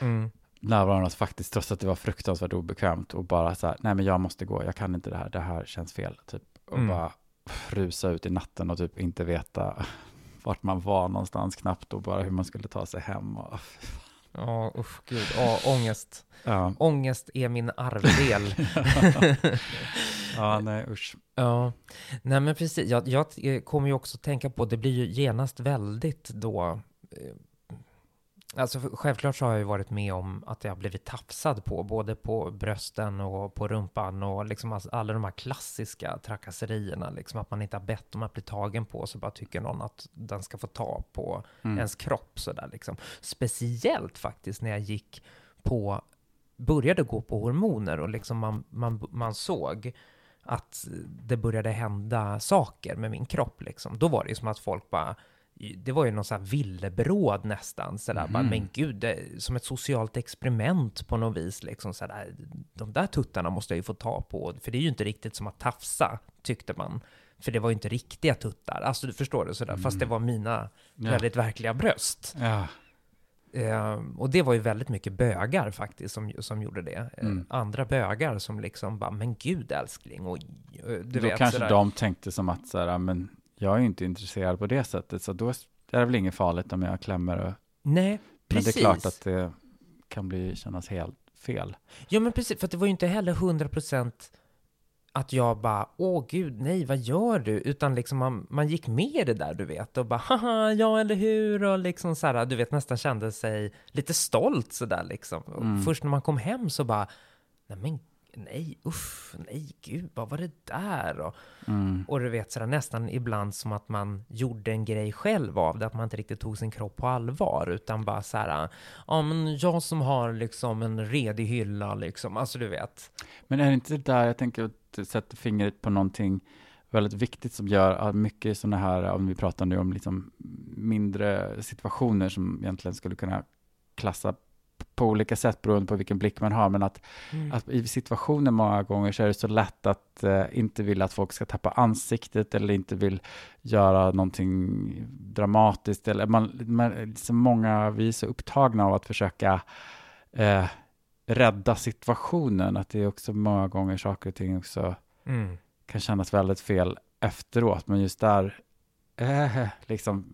Mm. närvaron faktiskt, trots att det var fruktansvärt obekvämt och bara så här, nej men jag måste gå, jag kan inte det här, det här känns fel, typ. Och Mm. bara rusa ut i natten och typ inte veta [laughs] vart man var någonstans knappt och bara hur man skulle ta sig hem. Och, [laughs] Ja, usch gud. Ja, ångest. ja. Ångest är min arvedel. [laughs] ja, nej usch. ja, nej men precis. Jag, jag eh, kommer ju också tänka på, det blir ju genast väldigt då, eh, Alltså självklart så har jag ju varit med om att jag har blivit tafsad på, både på brösten och på rumpan och liksom alla de här klassiska trakasserierna, liksom att man inte har bett om att bli tagen på, så bara tycker någon att den ska få ta på Mm. ens kropp sådär liksom. Speciellt faktiskt när jag gick på, började gå på hormoner och liksom man, man, man såg att det började hända saker med min kropp liksom. Då var det ju som att folk bara det var ju någon sån här villebråd nästan, sådär, Mhm. bara, men gud, det, som ett socialt experiment på något vis, liksom sådär, de där tuttarna måste jag ju få ta på, för det är ju inte riktigt som att tafsa, tyckte man. För det var ju inte riktiga tuttar, alltså du förstår det sådär, fast det var mina Mm. Ja. väldigt verkliga bröst. Ja. Eh, och det var ju väldigt mycket bögar faktiskt som, som gjorde det. Eh, Mm. Andra bögar som liksom bara, men gud älskling, och eh, du Då vet kanske sådär. de tänkte som att så här, men jag är inte intresserad på det sättet, så då är det väl inget farligt om jag klämmer. Och, Nej, men precis. det är klart att det kan bli, kännas helt fel. Ja men precis, för det var ju inte heller 100% att jag bara, åh gud, nej, vad gör du? Utan liksom man, man gick med i det där, du vet, och bara, haha, ja eller hur? Och liksom så här, du vet, nästan kände sig lite stolt sådär liksom. Och Mm. först när man kom hem så bara, nej men, nej, uff, nej, gud, vad var det där? Och, Mm. och du vet, sådär, nästan ibland som att man gjorde en grej själv av det, att man inte riktigt tog sin kropp på allvar, utan bara så här, ja men jag som har liksom en redig hylla liksom, alltså du vet. Men är det inte det där, jag tänker att du sätter fingret på någonting väldigt viktigt som gör att mycket sådana här, om vi pratar nu om liksom mindre situationer som egentligen skulle kunna klassa på olika sätt beroende på vilken blick man har, men att, Mm. att i situationer många gånger så är det så lätt att eh, inte vilja att folk ska tappa ansiktet eller inte vill göra någonting dramatiskt eller man, man, så många, vi är så upptagna av att försöka eh, rädda situationen, att det är också många gånger saker och ting också Mm. kan kännas väldigt fel efteråt, men just där, eh, liksom,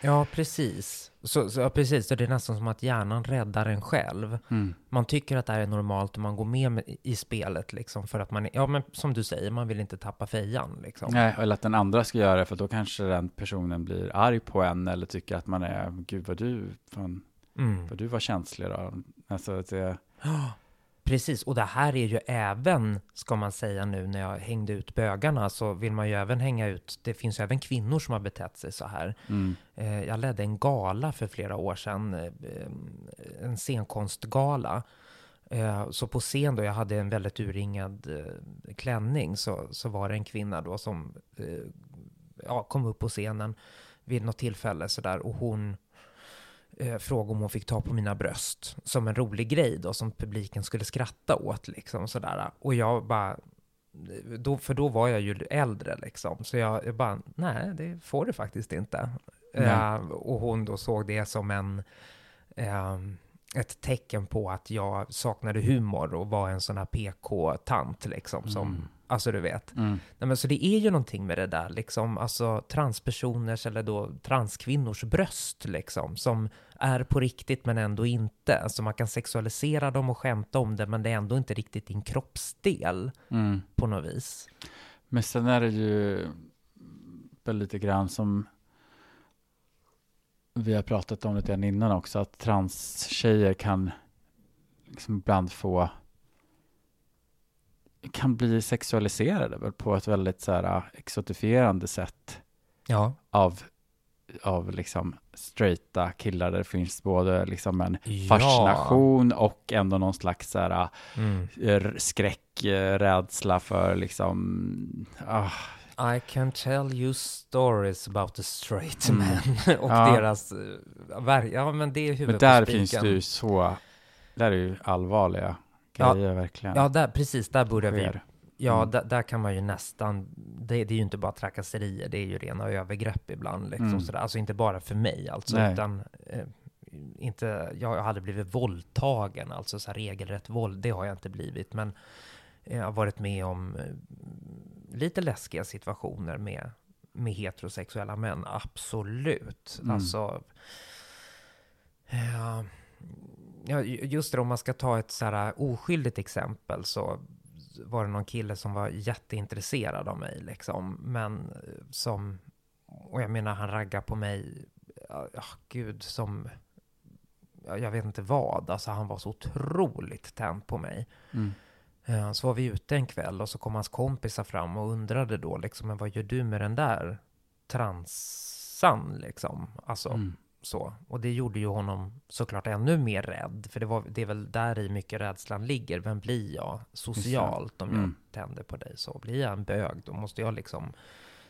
Ja, precis. Så, så, ja, precis. Så det är nästan som att hjärnan räddar en själv. mm, Man tycker att det här är normalt och man går med i spelet liksom för att man, är- ja men som du säger, man vill inte tappa fejan liksom. nej, eller att den andra ska göra det, för då kanske den personen blir arg på en eller tycker att man är, gud vad du, fan, Mm. vad du var känslig då. Alltså att det, [gasps] Precis, och det här är ju även, ska man säga nu när jag hängde ut bögarna, så vill man ju även hänga ut, det finns ju även kvinnor som har betett sig så här. mm, Eh, Jag ledde en gala för flera år sedan, eh, en scenkonstgala. Eh, Så på scen då, jag hade en väldigt urringad eh, klänning, så, så var det en kvinna då som eh, ja, kom upp på scenen vid något tillfälle sådär och hon eh, frågade om hon fick ta på mina bröst som en rolig grej då som publiken skulle skratta åt liksom sådär. Och jag bara, då, för då var jag ju äldre liksom, så jag, jag bara, nej det får du faktiskt inte. Eh, och hon då såg det som en, eh, ett tecken på att jag saknade humor och var en sån här PK-tant liksom, som, Mm. Alltså du vet. mm, Nej, men så det är ju någonting med det där, liksom, alltså transpersoners eller då transkvinnors bröst, liksom, som är på riktigt men ändå inte. Alltså man kan sexualisera dem och skämta om det, men det är ändå inte riktigt din kroppsdel mm. på något vis. Men sen är det ju väl lite grann som vi har pratat om lite grann innan också, att transtjejer kan liksom ibland få kan bli sexualiserade väl på ett väldigt så här exotifierande sätt Ja. av, av liksom straighta killar där det finns både liksom en Ja. fascination och ändå någon slags så här Mm. r- skräck, rädsla för liksom, ah, I can tell you stories about the straight Mm. men [laughs] och Ja. deras verk- Ja, men det är men huvudet där på spiken. finns det ju så, där är ju allvarliga Ja. grejer verkligen. Ja, där, precis, där börjar vi. Ja, Mm. där, där kan man ju nästan, det, det är ju inte bara trakasserier, det är ju rena övergrepp ibland. Liksom, Mm. sådär. Alltså inte bara för mig, alltså, Nej. utan eh, inte, jag hade blivit våldtagen, alltså så här regelrätt våld, det har jag inte blivit, men jag har varit med om eh, lite läskiga situationer med, med heterosexuella män, absolut. Mm. Alltså, ja, ja, just det, om man ska ta ett så här oskyldigt exempel så var det någon kille som var jätteintresserad av mig liksom, men eh, som, och jag menar han raggar på mig, ja, gud, som, ja, jag vet inte vad, alltså han var så otroligt tänd på mig. Mm. Eh, Så var vi ute en kväll och så kom hans kompisar fram och undrade då liksom, men vad gör du med den där transan liksom? Alltså, Mm. Så. Och det gjorde ju honom såklart ännu mer rädd, för det, var, det är väl där i mycket rädslan ligger. Vem blir jag socialt om jag Mm. tänder på dig? Så blir jag en bög, då måste jag liksom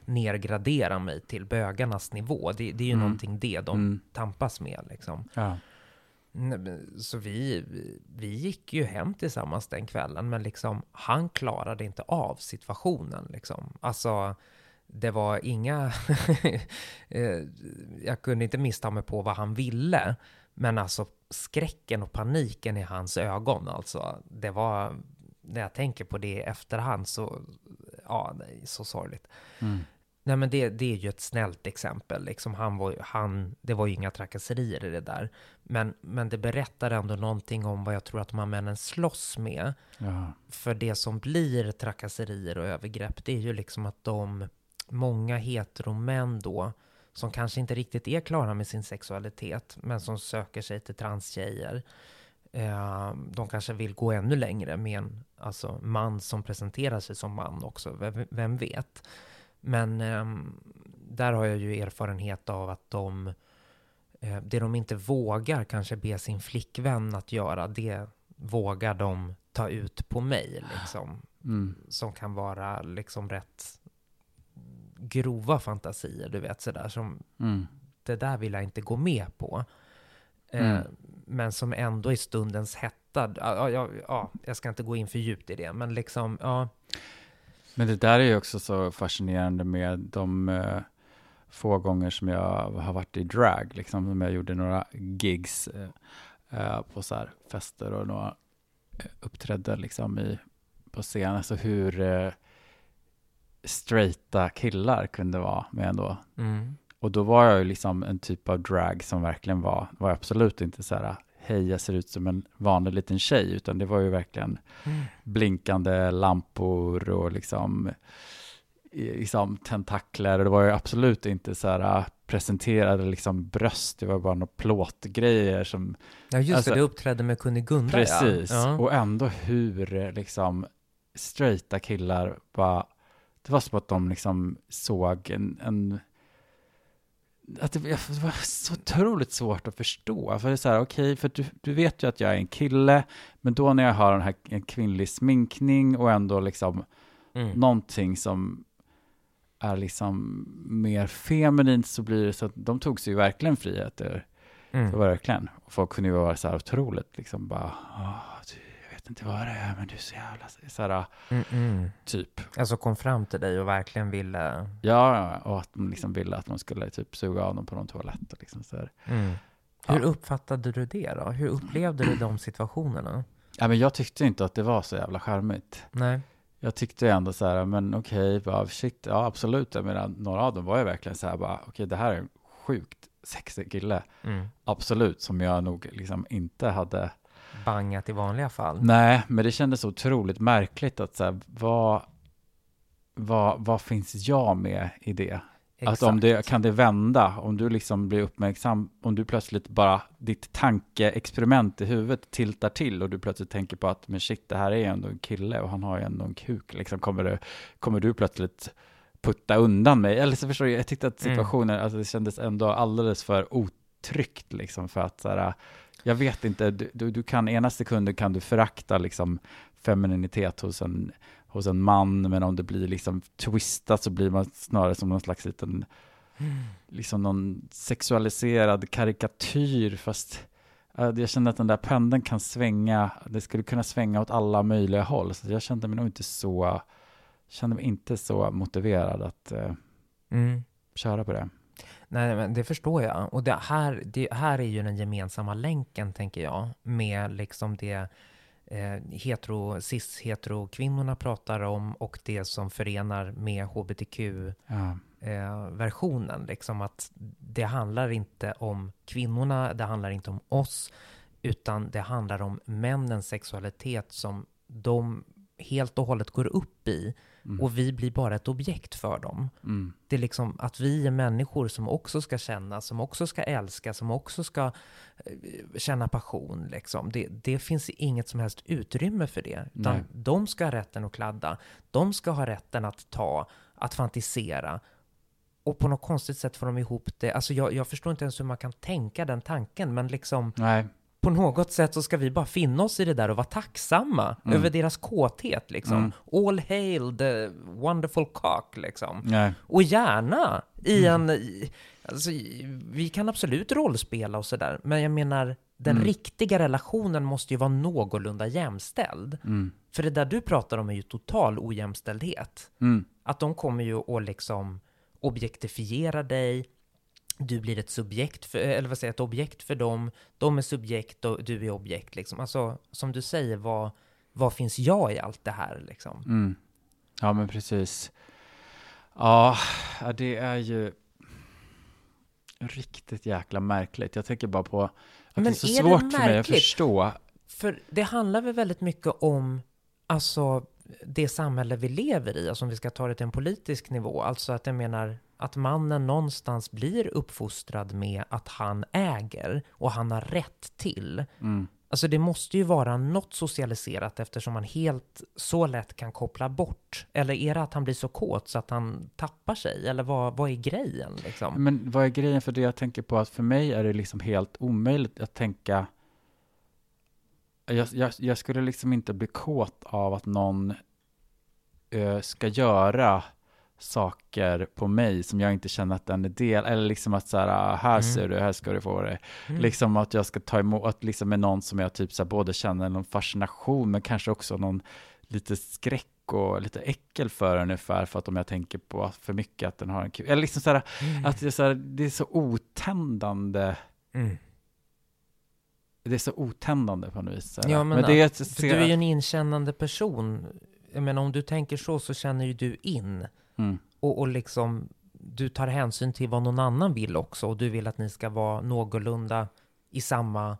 nergradera mig till bögarnas nivå. Det, det är ju Mm. någonting det de Mm. tampas med liksom. Ja. Så vi, vi gick ju hem tillsammans den kvällen, men liksom han klarade inte av situationen liksom. Alltså, det var inga... [laughs] eh, jag kunde inte missta mig på vad han ville, men alltså skräcken och paniken i hans ögon, alltså, det var... När jag tänker på det i efterhand så, ja, det är så sorgligt. Mm. Nej men det, det är ju ett snällt exempel. Liksom han var, han, det var ju inga trakasserier i det där. Men, men det berättar ändå någonting om vad jag tror att de här männen slåss med. Ja. För det som blir trakasserier och övergrepp, det är ju liksom att de, många heteromän då, som kanske inte riktigt är klara med sin sexualitet, men som söker sig till transtjejer, eh, de kanske vill gå ännu längre med en alltså, man som presenterar sig som man också, vem, vem vet? Men ehm, där har jag ju erfarenhet av att de, eh, det de inte vågar kanske be sin flickvän att göra, det vågar de ta ut på mig, liksom. Mm. Som kan vara liksom rätt grova fantasier, du vet sådär som Mm. det där vill jag inte gå med på. Eh, Mm. Men som ändå i stundens hetta, ja, ja, ja, jag ska inte gå in för djupt i det, men liksom, ja, Men det där är ju också så fascinerande med de eh, få gånger som jag har varit i drag, liksom, som jag gjorde några gigs eh, eh, på så här fester och några eh, uppträdde liksom i, på scen, alltså hur eh, straighta killar kunde vara med ändå. mm, Och då var jag ju liksom en typ av drag som verkligen var, var absolut inte så här, hej jag ser ut som en vanlig liten tjej, utan det var ju verkligen mm, blinkande lampor och liksom, liksom tentakler. Och det var ju absolut inte så här presenterade liksom bröst, det var bara några plåtgrejer som, ja just Alltså, det, du uppträdde med Kunigunda, precis. ja. Och ändå hur liksom straighta killar bara, det var som att de liksom såg en, en att det, det var så otroligt svårt att förstå. För det är så här, okej, för du, du vet ju att jag är en kille, men då när jag har den här en kvinnlig sminkning och ändå liksom Mm. någonting som är liksom mer feminint så blir det så att de tog sig ju verkligen friheter. Mm. var verkligen. Och folk kunde ju vara så här otroligt liksom bara, "Åh, du, vet inte vad det är, men du är så jävla, så här, Mm, mm. typ. Alltså kom fram till dig och verkligen ville... Ja, och att de liksom ville att man skulle typ suga av dem på någon toalett och liksom så. Mm. Hur Ja. uppfattade du det då? Hur upplevde du de situationerna? Ja, men jag tyckte inte att det var så jävla charmigt. Nej. Jag tyckte ändå så här, men okej, bara shit, ja absolut. Jag menar, några av dem var ju verkligen så här bara, okej, det här är en sjukt sexig kille. Mm. Absolut, som jag nog liksom inte hade Bangat i vanliga fall. Nej, men det kändes otroligt märkligt att så här, vad, vad, vad finns jag med i det? Att om det, kan det vända, om du liksom blir uppmärksam, om du plötsligt bara, ditt tankeexperiment i huvudet tiltar till och du plötsligt tänker på att men shit, det här är ju ändå en kille och han har ju ändå en kuk, liksom kommer, det, kommer du plötsligt putta undan mig? Eller så förstår du, jag tyckte att Mm. situationen, alltså det kändes ändå alldeles för otryggt liksom för att så här, jag vet inte, du, du, du kan, ena sekunden kan du förakta liksom femininitet hos en, hos en man, men om det blir liksom twistat så blir man snarare som någon slags liten, liksom någon sexualiserad karikatyr, fast eh, jag kände att den där pendeln kan svänga, det skulle kunna svänga åt alla möjliga håll, så jag kände mig nog inte så, kände mig inte så motiverad att eh, Mm. köra på det. Nej, men det förstår jag. Och det här, det här är ju den gemensamma länken, tänker jag, med liksom det eh, hetero, cis-hetero-kvinnorna pratar om och det som förenar med hbtq-versionen. Ja, liksom att det handlar inte om kvinnorna, det handlar inte om oss, utan det handlar om männens sexualitet som de helt och hållet går upp i mm, och vi blir bara ett objekt för dem. mm, Det är liksom att vi är människor som också ska känna, som också ska älska, som också ska eh, känna passion. Liksom. Det, det finns inget som helst utrymme för det. Utan Nej. de ska ha rätten att kladda. De ska ha rätten att ta, att fantisera. Och på något konstigt sätt får de ihop det. Alltså jag, jag förstår inte ens hur man kan tänka den tanken, men liksom nej, på något sätt så ska vi bara finna oss i det där och vara tacksamma Mm. över deras kåthet liksom. Mm. All hail the wonderful cock liksom. Nej. Och gärna i Mm. en... Alltså, vi kan absolut rollspela och sådär, men jag menar, den Mm. riktiga relationen måste ju vara någorlunda jämställd. Mm. För det där du pratar om är ju total ojämställdhet. Mm. Att de kommer ju att liksom objektifiera dig, du blir ett subjekt, för, eller vad säger ett objekt för dem, de är subjekt och du är objekt liksom. Alltså, som du säger, vad, vad finns jag i allt det här liksom? Mm. Ja, men precis. Ja, det är ju riktigt jäkla märkligt. Jag tänker bara på att Men det är så är svårt för mig att förstå. För det handlar väl väldigt mycket om, alltså, det samhälle vi lever i, alltså om vi ska ta det till en politisk nivå, alltså att jag menar att mannen någonstans blir uppfostrad med att han äger och han har rätt till. Mm. Alltså det måste ju vara något socialiserat eftersom man helt så lätt kan koppla bort. Eller är det att han blir så kåt så att han tappar sig? Eller vad, vad är grejen liksom? Men vad är grejen för det jag tänker på? Att för mig är det liksom helt omöjligt att tänka jag, jag, jag skulle liksom inte bli kåt av att någon eh, ska göra saker på mig som jag inte känner att den är del, eller liksom att så här, ah, här Mm. ser du, här ska du få det. Mm. Liksom att jag ska ta emot, att liksom är någon som jag typ så här, både känner någon fascination, men kanske också någon lite skräck och lite äckel för ungefär, för att om jag tänker på för mycket att den har en kul, eller liksom så här, Mm. att det är så, här, det är så otändande, Mm. det är så otändande på något vis. Ja, men, det är, att du är ju en inkännande person. Jag menar, om du tänker så, så känner ju du in. Mm, Och, och liksom, du tar hänsyn till vad någon annan vill också. Och du vill att ni ska vara någorlunda i samma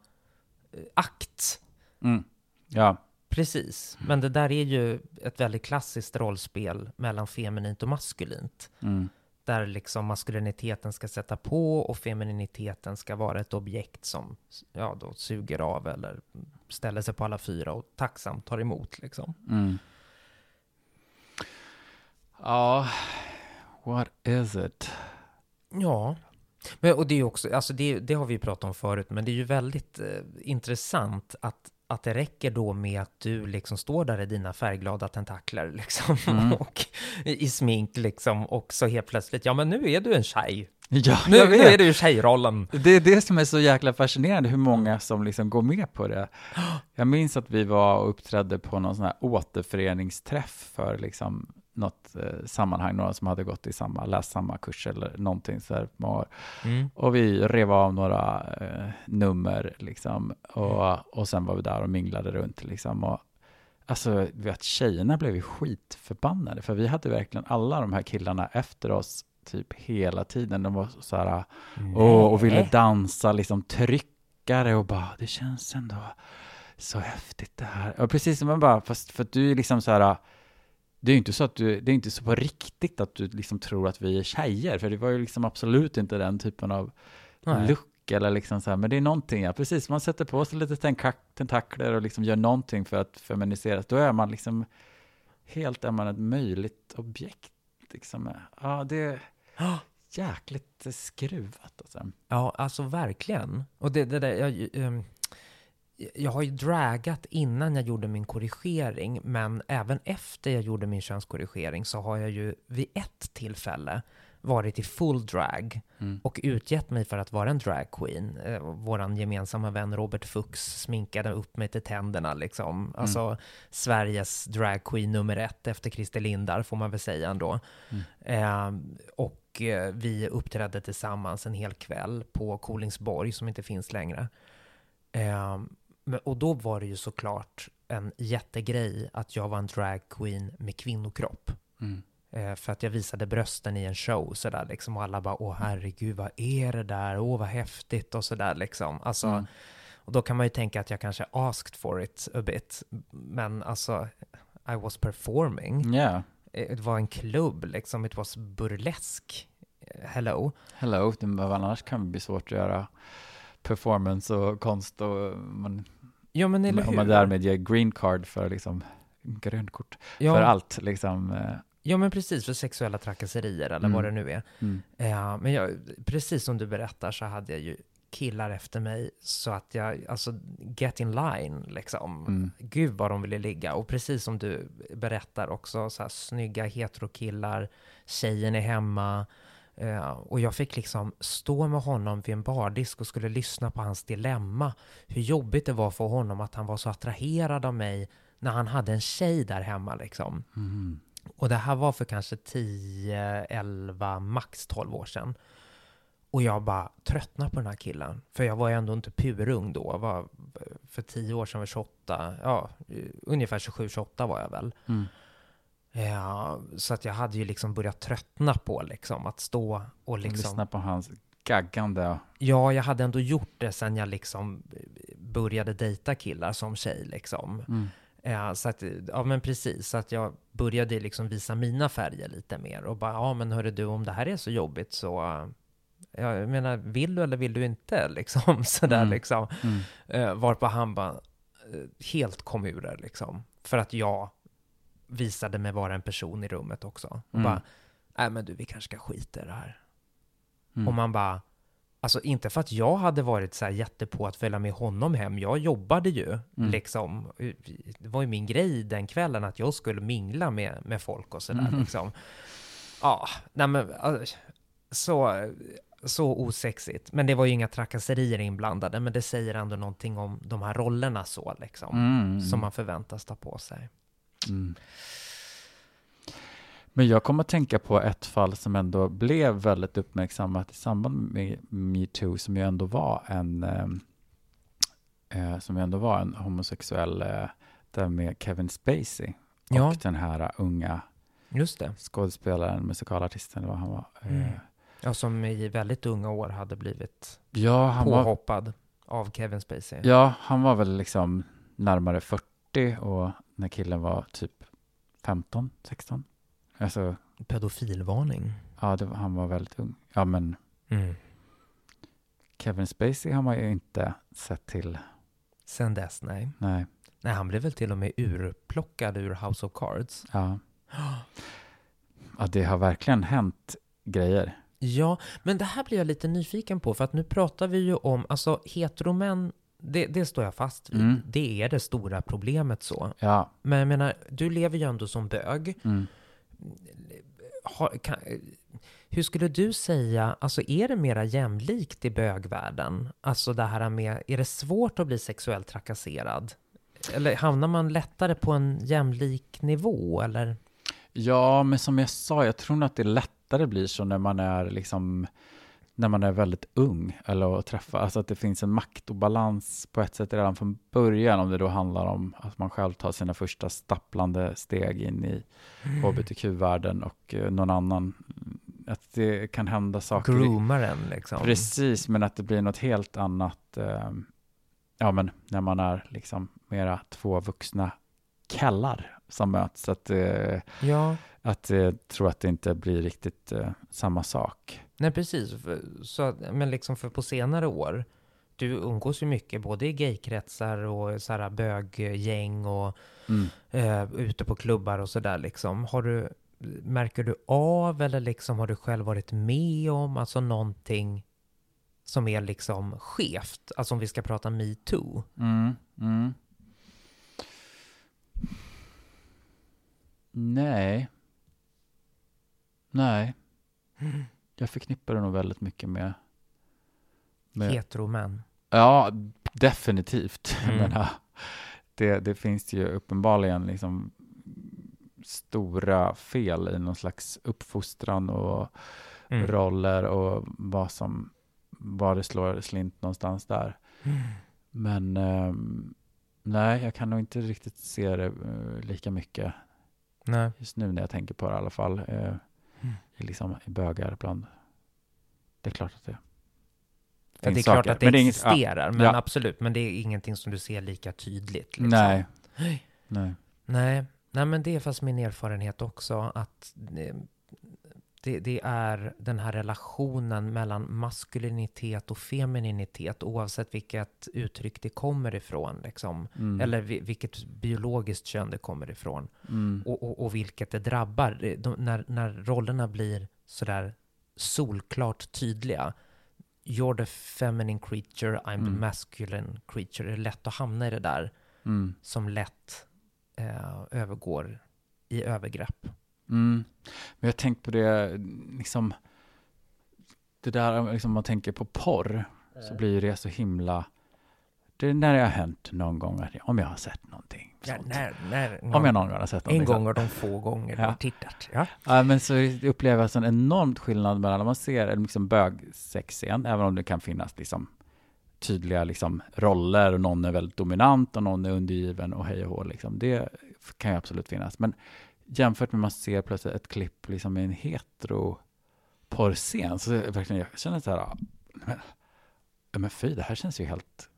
eh, akt. mm, ja, Precis. Men det där är ju ett väldigt klassiskt rollspel mellan feminint och maskulint. mm, Där liksom maskuliniteten ska sätta på och femininiteten ska vara ett objekt som ja, då suger av eller ställer sig på alla fyra och tacksamt tar emot liksom. mm. Ja, what is it? Ja, men, och det är också, alltså det, det har vi ju pratat om förut, men det är ju väldigt eh, intressant att, att det räcker då med att du liksom står där i dina färgglada tentakler liksom, Mm. [laughs] och i, smink liksom, och så helt plötsligt, ja men nu är du en tjej. Ja, Nu, jag nu är du tjejrollen. Det är det som är så jäkla fascinerande, hur många som liksom går med på det. [gasps] Jag minns att vi var och uppträdde på någon sån här återföreningsträff för liksom något eh, sammanhang, några som hade gått i samma, läst samma kurs eller någonting så här. Mm. och vi rev av några eh, nummer liksom, och, och sen var vi där och minglade runt liksom. Och, alltså, vet, tjejerna blev ju skitförbannade, för vi hade verkligen alla de här killarna efter oss typ hela tiden. De var så här, och, och ville dansa liksom tryckare och bara, det känns ändå så häftigt det här. Och precis som man bara, fast för att du är liksom så här, det är ju inte så att du, det är inte så på riktigt att du liksom tror att vi är tjejer, för det var ju liksom absolut inte den typen av Nej. look eller liksom så här, men det är någonting, ja precis, man sätter på sig lite tentak- tentakler och liksom gör någonting för att feminiseras, då är man liksom helt, är man ett möjligt objekt liksom. Ja, det är Ja. jäkligt skruvat alltså. Ja, alltså verkligen. Och det, det där, jag, ehm, jag har ju dragat innan jag gjorde min korrigering, men även efter jag gjorde min könskorrigering så har jag ju vid ett tillfälle varit i full drag Mm. och utgett mig för att vara en drag queen. Eh, våran gemensamma vän Robert Fuchs sminkade upp mig till tänderna liksom. Alltså Sveriges drag queen nummer ett efter Christer Lindar får man väl säga ändå. Eh, och eh, vi uppträdde tillsammans en hel kväll på Kolingsborg som inte finns längre. Men, och då var det ju såklart en jättegrej att jag var en drag queen med kvinnokropp. Mm. Eh, för att jag visade brösten i en show sådär liksom och alla bara åh herregud vad är det där, åh vad häftigt och sådär liksom. Alltså, Mm. och då kan man ju tänka att jag kanske asked for it a bit, men alltså I was performing. Ja, Eh, Det var en klubb liksom, it was burlesk. Eh, Hello. hello, det, annars kan det bli svårt att göra performance och konst och man, Ja men eller hur? om man därmed ger green card för liksom grönt kort ja, för allt liksom. eh, ja men precis, för sexuella trakasserier eller Mm. vad det nu är. Mm. Ja, men jag, precis som du berättar så hade jag ju killar efter mig så att jag, alltså get in line liksom. Mm. Gud vad de ville ligga. Och precis som du berättar också, så här snygga heterokillar, tjejen är hemma. Eh, och jag fick liksom stå med honom vid en bardisk och skulle lyssna på hans dilemma. Hur jobbigt det var för honom att han var så attraherad av mig när han hade en tjej där hemma liksom. Mm. Och det här var för kanske 10, 11, max 12 år sedan. Och jag bara tröttnade på den här killen. För jag var ju ändå inte purung då. Jag var, för 10 år sedan var 28, ja, ungefär 27-28 var jag väl. Mm. Ja, så att jag hade ju liksom börjat tröttna på liksom att stå och liksom... Lyssna på hans gaggande. Ja, jag hade ändå gjort det sen jag liksom började dejta killar som tjej liksom. Mm. Ja, så att, ja men precis, så att jag började liksom visa mina färger lite mer och bara, ja men hörru du, om det här är så jobbigt så, ja, jag menar, vill du eller vill du inte [laughs] liksom, sådär Mm. liksom. Mm. Eh, varpå han bara eh, helt kom ur det liksom, för att jag visade mig vara en person i rummet också. Och Mm. bara, nej men du, vi kanske ska skita i det här. Mm. Och man bara, alltså inte för att jag hade varit så här jätte på att följa med honom hem. Jag jobbade ju Mm. liksom. Det var ju min grej den kvällen att jag skulle mingla med, med folk och sådär Mhm. liksom. Ja, nej men så, så osexigt. Men det var ju inga trakasserier inblandade, men det säger ändå någonting om de här rollerna så liksom. Mm. Som man förväntas ta på sig. Mm. Men jag kommer att tänka på ett fall som ändå blev väldigt uppmärksammat i samband med metoo, som ju ändå var en, eh, eh, som ju ändå var en homosexuell, eh, där med Kevin Spacey och Ja. den här unga Just det. skådespelaren, musikalartisten vad han var. Eh, Mm. Ja, som i väldigt unga år hade blivit Ja, han var, påhoppad av Kevin Spacey. ja, han var väl liksom närmare 40 och när killen var typ 15, 16. Alltså, Pedofilvarning. ja, var, han var väldigt ung. Ja, men Mm. Kevin Spacey har man ju inte sett till. Sen dess, nej. Nej, Nej, han blev väl till och med urplockad ur House of Cards. ja. Ja, det har verkligen hänt grejer. Ja, men det här blir jag lite nyfiken på, för att nu pratar vi ju om, alltså heteromän, det, det står jag fast vid. Mm. Det är det stora problemet så. Ja. Men jag menar, du lever ju ändå som bög. Mm. Har, kan, hur skulle du säga, alltså är det mera jämlikt i bögvärlden? Alltså det här med, är det svårt att bli sexuellt trakasserad? Eller hamnar man lättare på en jämlik nivå, eller? Ja, men som jag sa, jag tror nog att det lättare blir så när man är liksom när man är väldigt ung eller att träffa, alltså att det finns en maktobalans på ett sätt redan från början om det då handlar om att man själv tar sina första stapplande steg in i hbtq-världen och eh, någon annan, att det kan hända saker. Groomaren liksom. Precis, men att det blir något helt annat, eh, ja men när man är liksom mera två vuxna kallar som möts, att, eh, Ja, att jag tror att det inte blir riktigt eh, samma sak. Nej precis. För, så, att- men liksom för på senare år, du umgås ju mycket både i gaykretsar och så här böggäng och Mm. eh, ute på klubbar och sådär liksom. Har du, märker du av eller liksom har du själv varit med om alltså någonting som är liksom skevt? Alltså om vi ska prata metoo. Mm. Mm. Nej. Nej. [laughs] Jag förknippar det nog väldigt mycket med, med Heteromän. Ja, definitivt. Mm. Men, ja, det, det finns ju uppenbarligen liksom stora fel i någon slags uppfostran och Mm. roller och vad som var det slår slint någonstans där. Mm. Men ehm, nej, jag kan nog inte riktigt se det eh, lika mycket Nej. just nu när jag tänker på det i alla fall. eh, Mm. liksom, bögar ibland. Det är klart att det Ja, det är finns klart saker. att det Men är inget- ja, existerar, men absolut. Men det är ingenting som du ser lika tydligt. Liksom. Nej. Nej. Nej, nej, men det är fast min erfarenhet också att eh, det, det är den här relationen mellan maskulinitet och femininitet oavsett vilket uttryck det kommer ifrån, liksom. Mm. eller vi, vilket biologiskt kön det kommer ifrån Mm. och, och, och vilket det drabbar. Det- De, när, när rollerna blir sådär solklart tydliga, you're the feminine creature, I'm Mm. the masculine creature. Det är lätt att hamna i det där Mm. som lätt eh, övergår i övergrepp. Mm. Men jag tänkt på det, liksom, det där, liksom man tänker på porr, så blir det så himla, det är när det har hänt någon gång, om jag har sett någonting. Ja, när, när, Om jag någon gång har sett någonting. en gång av de få gånger Ja. har tittat. Ja. Ja, men så upplever jag en enormt skillnad mellan när man ser en liksom bögsexscen, även om det kan finnas liksom tydliga liksom roller och någon är väldigt dominant och någon är undergiven och hej och hå liksom. Det kan ju absolut finnas. Men jämfört med man ser plötsligt ett klipp liksom med en hetero porrscen så är det verkligen, jag känner så här, men, men fy, det här känns ju helt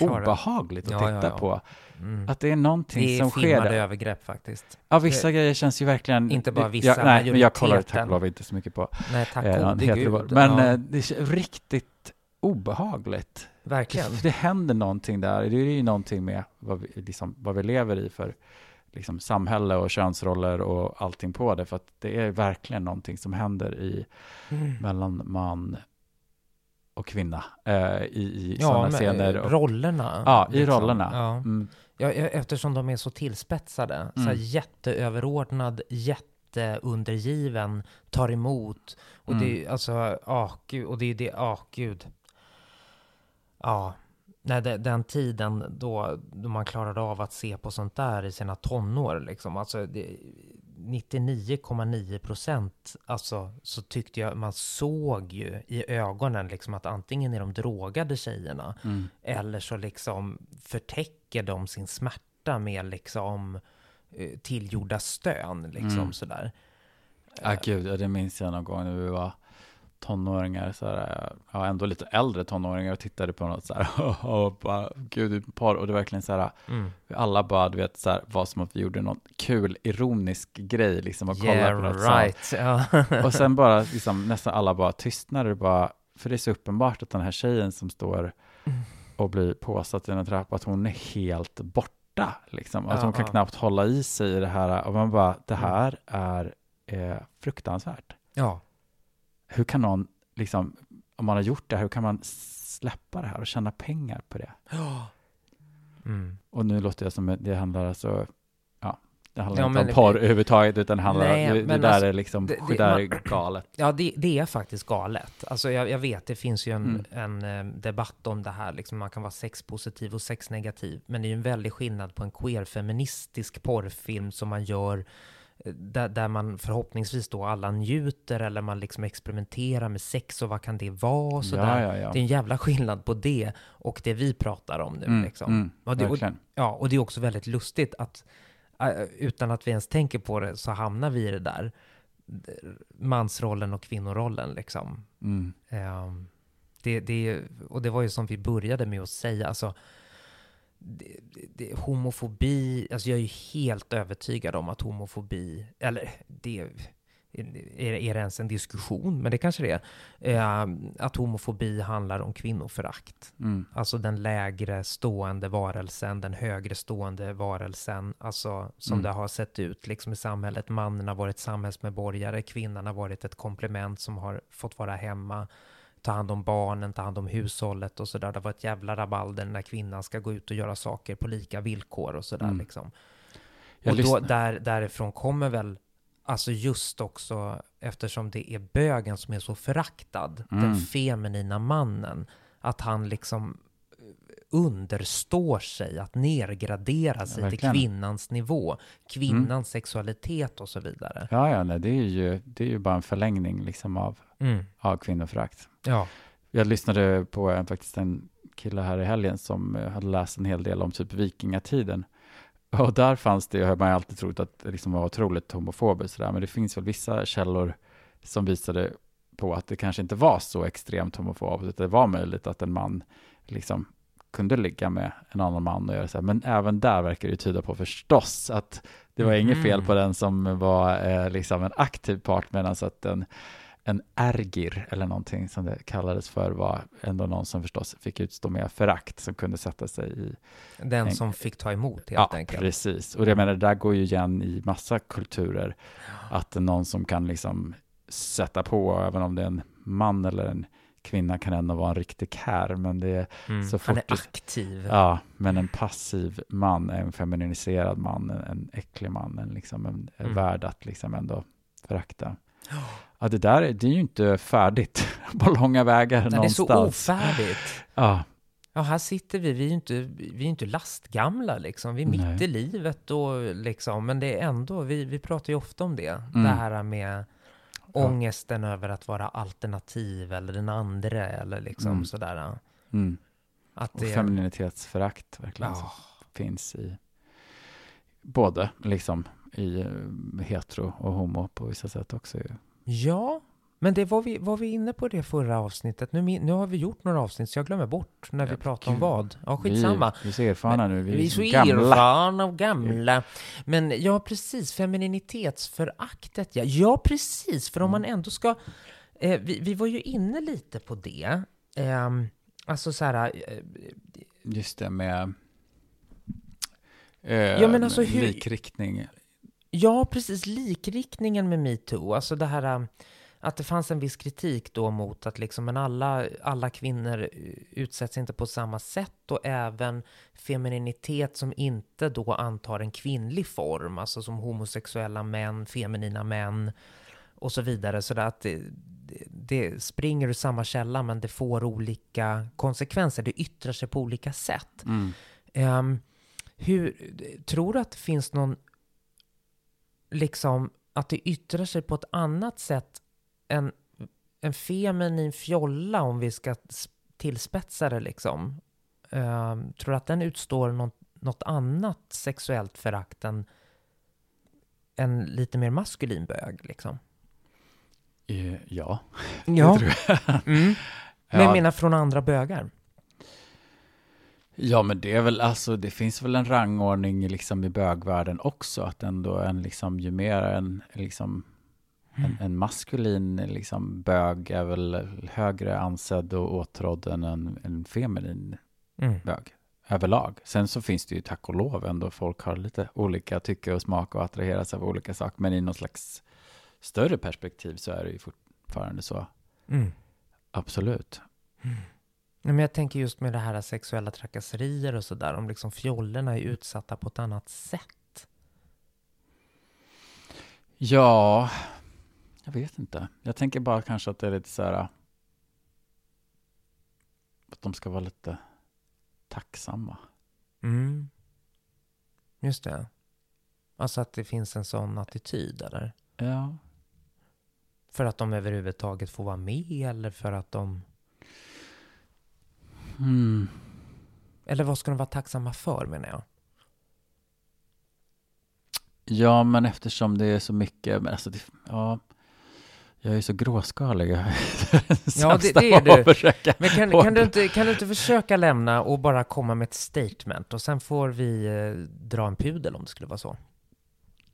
obehagligt att Ja, titta ja, ja. på. mm. Att det är någonting Det är som sker filmade där. övergrepp faktiskt. Ja, vissa grejer känns ju verkligen... Inte bara det- vissa, jag, Nej, men jag kollar tack och lov inte så mycket på Nej, tack eh, gode gud. Men eh, det är riktigt obehagligt. verkligen. Det, det händer någonting där. Det är ju någonting med vad vi, liksom, vad vi lever i för liksom, samhälle och könsroller och allting på det. För att det är verkligen någonting som händer i, Mm. mellan man och kvinna eh, i, i Ja, sådana scener. Och, rollerna. ja, i liksom. rollerna. Ja. Mm, Ja, eftersom de är så tillspetsade. Så här Mm. jätteöverordnad, jätteundergiven, tar emot. Och Mm. det är alltså, ja, gud, och det är det, ja, gud. Ja, nej, det, den tiden då, då man klarade av att se på sånt där i sina tonår, liksom. Alltså, det, 99,9 procent, alltså, så tyckte jag, man såg ju i ögonen liksom att antingen är de drogade tjejerna, mm. eller så liksom förtäcker de sin smärta med liksom eh, tillgjorda stön, liksom Mm. sådär. Ja, gud, det minns jag någon gång när vi var tonåringar, så här, ja, ändå lite äldre tonåringar och tittade på något så här, [laughs] och bara, gud, porr, och det var verkligen så här, Mm. alla bara, du vet, så här, var som att vi gjorde någon kul, ironisk grej, liksom, och kollade Yeah, på något right. [laughs] Ja. Och sen bara, liksom, nästan alla bara tystnade, bara, för det är så uppenbart att den här tjejen som står Mm. och blir påsatt i en trappa, att hon är helt borta, liksom. Att Ja, hon kan ja. knappt hålla i sig i det här, och man bara, det här är eh, fruktansvärt ja. Hur kan någon, liksom, om man har gjort det här, hur kan man släppa det här och tjäna pengar på det? Mm. Och nu låter jag som, att det handlar alltså, ja, det handlar Ja, inte om det- porr överhuvudtaget, utan det handlar, Nej, det, det där alltså, är liksom, det- det, där man- är galet. Ja, det, det är faktiskt galet. Alltså jag, jag vet, det finns ju en, Mm. en eh, debatt om det här. Liksom man kan vara sexpositiv och sexnegativ. Men det är ju en väldig skillnad på en queer-feministisk porrfilm som man gör där, där man förhoppningsvis då alla njuter eller man liksom experimenterar med sex och vad kan det vara och sådär. Ja, ja, ja. Det är en jävla skillnad på det och det vi pratar om nu. Mm, liksom. mm, Och det- och-. Ja, och det är också väldigt lustigt att äh, utan att vi ens tänker på det så hamnar vi i det där mansrollen och kvinnorollen liksom. Mm. Ehm, det, det, och det var ju som vi började med att säga, alltså det, det, homofobi, alltså jag är ju helt övertygad om att homofobi, eller det är, är det ens en diskussion, men det kanske det är, Ehm, att homofobi handlar om kvinnoförakt. Mm. Alltså den lägre stående varelsen, den högre stående varelsen, alltså som Mm. det har sett ut liksom i samhället. Mannen har varit samhällsmedborgare, kvinnan har varit ett komplement som har fått vara hemma, ta hand om barnen, ta hand om hushållet och sådär. Det var ett jävla rabalder när kvinnan ska gå ut och göra saker på lika villkor och sådär Mm. liksom. Jag och då, där, därifrån kommer väl, alltså just också eftersom det är bögen som är så föraktad, den Mm. feminina mannen, att han liksom understår sig, att nergradera sig till verkligen. kvinnans nivå, kvinnans sexualitet och så vidare. Ja, ja, nej, det är ju, det är ju bara en förlängning liksom av, Mm. av kvinnoförakt. Ja. Jag lyssnade på en, faktiskt en kille här i helgen som eh, hade läst en hel del om typ vikingatiden. [laughs] Och där fanns det, har man alltid trott att det liksom var otroligt homofobiskt men det finns väl vissa källor som visade på att det kanske inte var så extremt homofobiskt, att det var möjligt att en man liksom kunde ligga med en annan man och göra så här. Men även där verkar det ju tyda på förstås att det var inget fel på den som var eh, liksom en aktiv part, medan att en, en ergir eller någonting som det kallades för var ändå någon som förstås fick utstå mer förakt som kunde sätta sig i Den En- som fick ta emot helt ja, enkelt. precis. Och jag menar, det där går ju igen i massa kulturer. Att någon som kan liksom sätta på, även om det är en man eller en kvinna kan ändå vara en riktig kär, men det är Mm. Så Han är fort aktiv. Ja, men en passiv man, en feminiserad man, en, en äcklig man, en, liksom, en, Mm. värd att liksom ändå förakta. Ja, det där är, det är ju inte färdigt [laughs] på långa vägar Nej, det är så någonstans. ofärdigt. Ja, Ja, här sitter vi, vi är ju inte, vi är inte lastgamla liksom. Vi är mitt Nej. i livet och liksom, men det är ändå, vi, vi pratar ju ofta om det. Mm. Det här med Ja. ångesten över att vara alternativ eller den andra eller liksom Mm. sådär. mm. Att och det, femininitetsförakt verkligen ja, finns i både liksom i hetero och homo på vissa sätt också. ja, men det var vi, var vi inne på det förra avsnittet. Nu, nu har vi gjort några avsnitt så jag glömmer bort när vi Ja, pratar om vad. Ja, skitsamma. Vi, vi är så erfarna nu, vi, Vi är så gamla. erfarna och gamla. Men ja, precis. Femininitetsföraktet, ja. Ja, precis. För om man Mm. ändå ska... Eh, vi, vi var ju inne lite på det. Ehm, alltså så här... Eh, Just det med eh, Ja, men alltså hur- likriktning. ja, precis. Likriktningen med metoo. Alltså det här... Att det fanns en viss kritik då mot att liksom, men alla, alla kvinnor utsätts inte på samma sätt och även femininitet som inte då antar en kvinnlig form, alltså som homosexuella män, feminina män och så vidare. Så att det, det, springer ur samma källa men det får olika konsekvenser. Det yttrar sig på olika sätt. Mm. Ehm, hur, tror du att det finns någon, liksom, att det yttrar sig på ett annat sätt än en feminin fjolla, om vi ska tillspetsa det liksom? Ehm, tror du att den utstår något, något annat sexuellt förakt än en lite mer maskulin bög liksom? Eh, Ja, [laughs] Ja, det tror jag. mm. [laughs] men jag Ja. menar från andra bögar. Ja, men det är väl alltså, det finns väl en rangordning liksom i bögvärlden också, att ändå en liksom, ju mer en liksom en, en maskulin liksom bög är väl högre ansedd och åtrådd än en, en feminin Mm. bög överlag. Sen så finns det ju tack och lov ändå folk har lite olika tycke och smak och attraheras av olika saker, men i något slags större perspektiv så är det ju fortfarande så. Mm. Absolut. Nej, men jag tänker just med det här sexuella trakasserier och sådär, om liksom fjollorna är utsatta på ett annat sätt. Ja, jag vet inte. Jag tänker bara kanske att det är lite så här att de ska vara lite tacksamma. Mm. Just det. Alltså att det finns en sån attityd, eller? Ja, För att de överhuvudtaget får vara med, eller för att de... mm. Eller vad ska de vara tacksamma för, menar jag? ja men eftersom det är så mycket, men alltså det, ja, jag är så gråskalig. Ja, det- det är du. Men kan, kan, du inte, kan du inte försöka lämna och bara komma med ett statement och sen får vi eh, dra en pudel om det skulle vara så?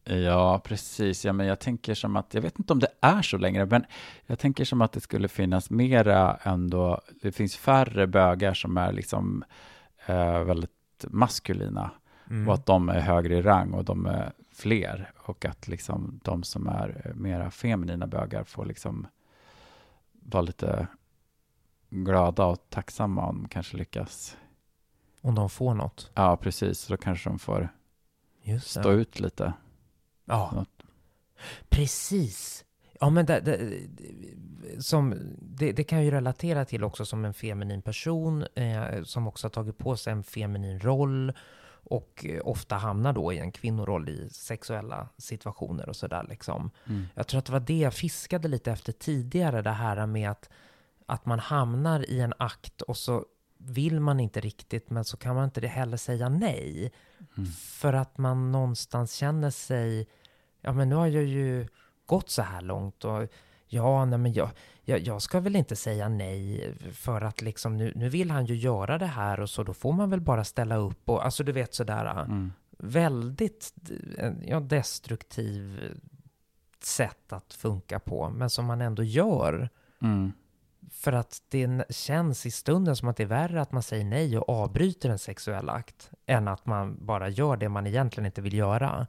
Ja, precis. Ja, men jag tänker som att, jag vet inte om det är så längre, men jag tänker som att det skulle finnas mera ändå, det finns färre bögar som är liksom eh, väldigt maskulina Mm. och att de är högre i rang och de är fler och att liksom de som är eh, mera feminina bögar får liksom vara lite glada och tacksamma om de kanske lyckas. Om de får något. Ja, precis. Då kanske de får stå ut lite. Ja, Något. precis. Ja, men det, det, som, det, det kan ju relatera till också som en feminin person eh, som också har tagit på sig en feminin roll och eh, ofta hamnar då i en kvinnoroll i sexuella situationer och sådär liksom. Mm. Jag tror att det var det jag fiskade lite efter tidigare, det här med att, att man hamnar i en akt och så vill man inte riktigt, men så kan man inte heller säga nej. Mm. För att man någonstans känner sig, ja men nu har jag ju gått så här långt och ja, nej men jag, jag, jag ska väl inte säga nej för att liksom nu, nu vill han ju göra det här och så då får man väl bara ställa upp och alltså du vet sådär Mm. väldigt eh, ja, destruktiv sätt att funka på, men som man ändå gör. Mm. För att det känns i stunden som att det är värre att man säger nej och avbryter en sexuell akt än att man bara gör det man egentligen inte vill göra.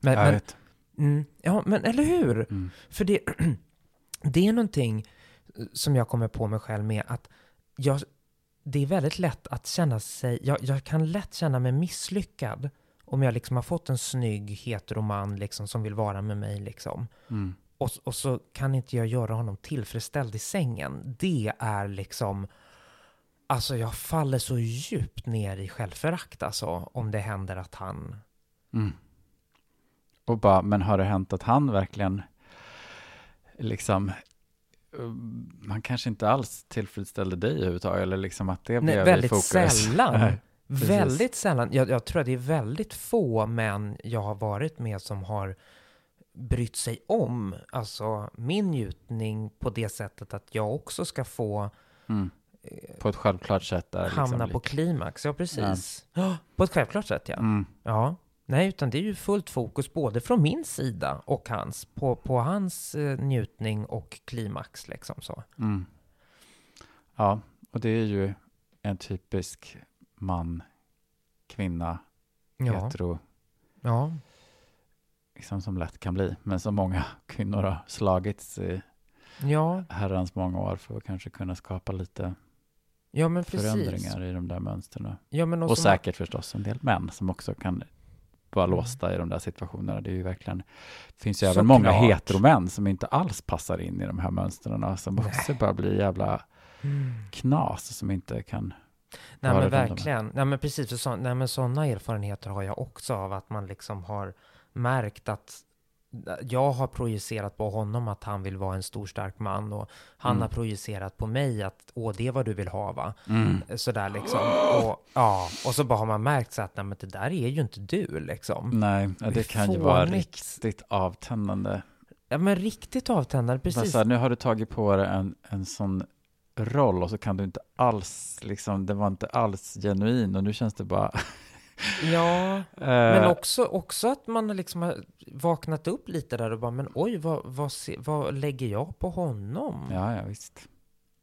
Men, men, mm, ja, men eller hur? Mm. För det, [clears throat] det är någonting som jag kommer på mig själv med, att jag, det är väldigt lätt att känna sig, jag, jag kan lätt känna mig misslyckad om jag liksom har fått en snygg heteroman liksom som vill vara med mig liksom. Mm. Och, och så kan inte jag göra honom tillfredsställd i sängen. Det är liksom, alltså jag faller så djupt ner i självförakt alltså, om det händer att han Mm. Och bara, men har det hänt att han verkligen liksom um, han kanske inte alls tillfredsställde dig överhuvudtaget, eller liksom att det Nej, blev i väldigt fokus. sällan. [laughs] Nej. Väldigt sällan. Jag, jag tror att det är väldigt få män jag har varit med som har brytt sig om alltså min njutning på det sättet att jag också ska få Mm. På ett självklart sätt. Där, hamna liksom, på klimax. Ja, precis. Ja, på ett självklart sätt, ja. Mm. Ja. Nej, utan det är ju fullt fokus både från min sida och hans, på, på hans eh, njutning och klimax liksom så. Mm. Ja, och det är ju en typisk man, kvinna, Ja, hetero, ja. liksom som lätt kan bli. Men som många [laughs] kvinnor har slagits i ja, herrans många år för att kanske kunna skapa lite ja förändringar i de där mönstren. Ja, Och som- säkert förstås en del män som också kan vara låsta i de där situationerna. Det är ju verkligen, det finns ju även Såklart. många heteromän som inte alls passar in i de här mönstren, som också bara blir jävla Mm. knas som inte kan Nej men verkligen. Nej men precis, för så, nej, men sådana erfarenheter har jag också av att man liksom har märkt att jag har projicerat på honom att han vill vara en stor stark man och han Mm. har projicerat på mig att åh det är vad du vill ha va? Mm. Sådär liksom. Och, ja, och så bara har man märkt så att nej men det där är ju inte du liksom. Nej, ja, Det kan ju vara riktigt avtändande. Ja men riktigt avtändande, precis. Här, nu har du tagit på dig en, en sån roll och så kan du inte alls, liksom, det var inte alls genuin och nu känns det bara... [laughs] Ja, eh, men också, också att man liksom har vaknat upp lite där och bara men oj vad, vad, se, vad lägger jag på honom? Ja, ja, visst.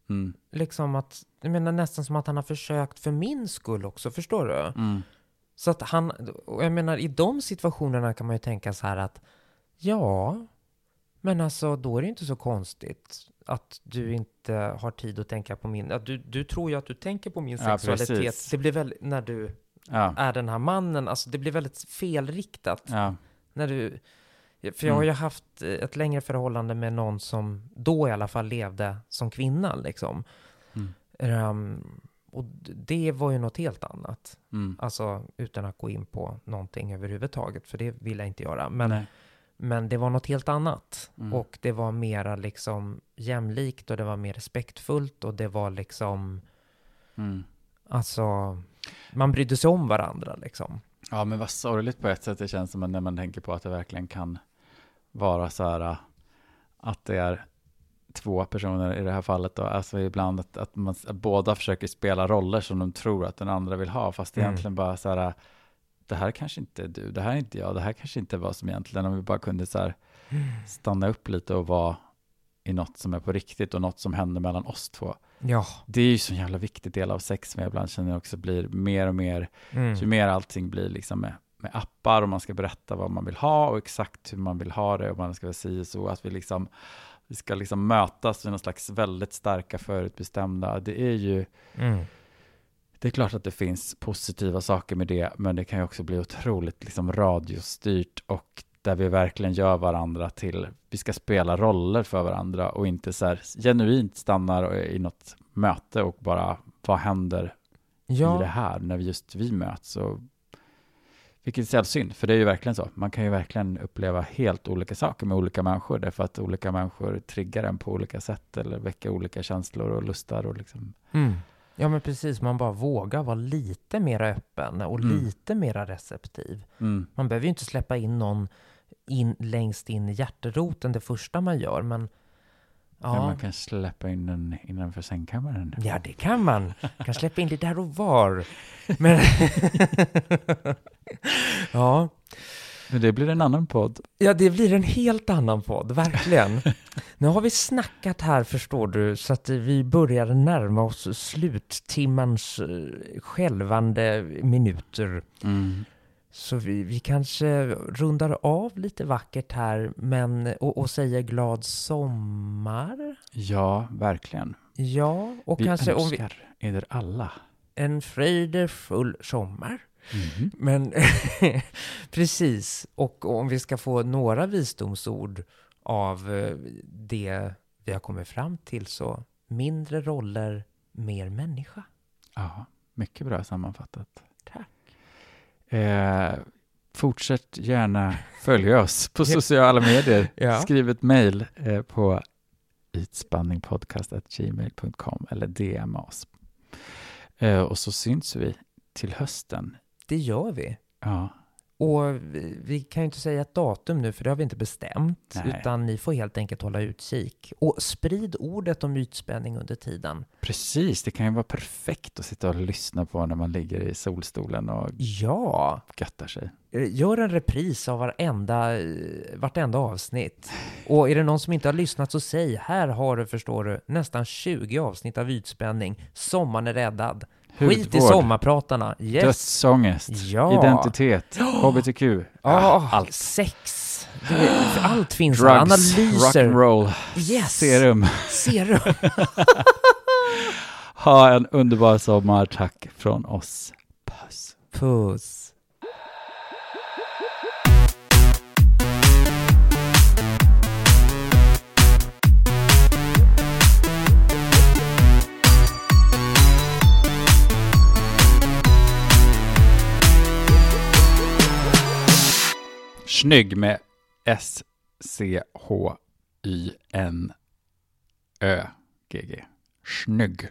Mm. liksom att, jag menar nästan som att han har försökt för min skull också, förstår du? Mm. Så att han, och jag menar i de situationerna kan man ju tänka så här att, ja, men alltså då är det inte så konstigt att du inte har tid att tänka på min, att du, du tror ju att du tänker på min Ja, sexualitet. precis. det blir väl, när du Ja, är den här mannen, alltså det blir väldigt felriktat. ja. När du, för jag har Mm. ju haft ett längre förhållande med någon som då i alla fall levde som kvinna liksom. Mm. Ehm, och det var ju något helt annat. Mm. Alltså utan att gå in på någonting överhuvudtaget, för det vill jag inte göra. Men, Nej. men det var något helt annat. Mm. Och det var mera liksom jämlikt och det var mer respektfullt och det var liksom, Mm. alltså, man brydde sig om varandra liksom. Ja, men vad sorgligt på ett sätt det känns som när man tänker på att det verkligen kan vara så här äh, att det är två personer i det här fallet då, alltså ibland att, att, man, att båda försöker spela roller som de tror att den andra vill ha, fast Mm. egentligen bara så här, äh, det här kanske inte är du, det här är inte jag, det här kanske inte var som egentligen, om vi bara kunde så här stanna upp lite och vara i något som är på riktigt och något som händer mellan oss två. Ja. Det är ju så en jävla viktig del av sex, som jag ibland känner också blir mer och mer Mm. ju mer allting blir liksom med, med appar och man ska berätta vad man vill ha och exakt hur man vill ha det och man ska säga så att vi liksom vi ska liksom mötas med någon slags väldigt starka förutbestämda. Det är ju, Mm. det är klart att det finns positiva saker med det, men det kan ju också bli otroligt liksom radiostyrt och där vi verkligen gör varandra till, vi ska spela roller för varandra och inte så här genuint stannar i något möte och bara, vad händer i det Ja, här när vi just vi möts. Och, vilket är så jävla synd, för det är ju verkligen så. Man kan ju verkligen uppleva helt olika saker med olika människor, därför att olika människor triggar en på olika sätt eller väcker olika känslor och lustar och liksom. mm. ja, men precis. Man bara vågar vara lite mer öppen och Mm. lite mer receptiv. Mm. Man behöver ju inte släppa in någon in, längst in i hjärteroten det första man gör, men Ja. ja, man kan släppa in den innanför sängkammaren. ja det kan man. Man kan släppa in det där och var. Men [laughs] ja. Men det blir en annan podd. ja, det blir en helt annan podd, verkligen. [laughs] Nu har vi snackat här, förstår du, så att vi börjar närma oss sluttimmans eh, skälvande minuter. Mm. Så vi, vi kanske rundar av lite vackert här men, och, och säger glad sommar. Ja, verkligen. Ja, och vi kanske om vi, önskar er alla. en fröjdefull sommar. Mhm. Men [laughs] precis, och om vi ska få några visdomsord av eh, det vi har kommit fram till så mindre roller, mer människa. Ja, mycket bra sammanfattat. Eh, fortsätt gärna följa oss på [laughs] sociala medier. Ja. Skriv ett mejl eh, på ytspanningpodcast.gmail.com eller DM oss. Eh, och så syns vi till hösten. Det gör vi. Ja, Och vi, vi kan ju inte säga ett datum nu, för det har vi inte bestämt. Nej. Utan ni får helt enkelt hålla utkik. Och sprid ordet om ytspänning under tiden. precis. Det kan ju vara perfekt att sitta och lyssna på när man ligger i solstolen och Ja, göttar sig. eh, gör en repris av varenda, eh, vartenda avsnitt. Och är det någon som inte har lyssnat så säg, här har du, förstår du, nästan 20 avsnitt av ytspänning. Sommaren är räddad. Skit i Hudvård, sommarpratarna. Yes. dödsångest, Ja. identitet, [gasps] hbtq, Ja, ah, allt. sex. Vet, allt finns. Drugs, Analyser. rock'n'roll, Yes. serum. Serum. [laughs] Ha en underbar sommar. Tack från oss. Puss. Puss. Snygg med S-C-H-Y-N-Ö-G-G. Snygg.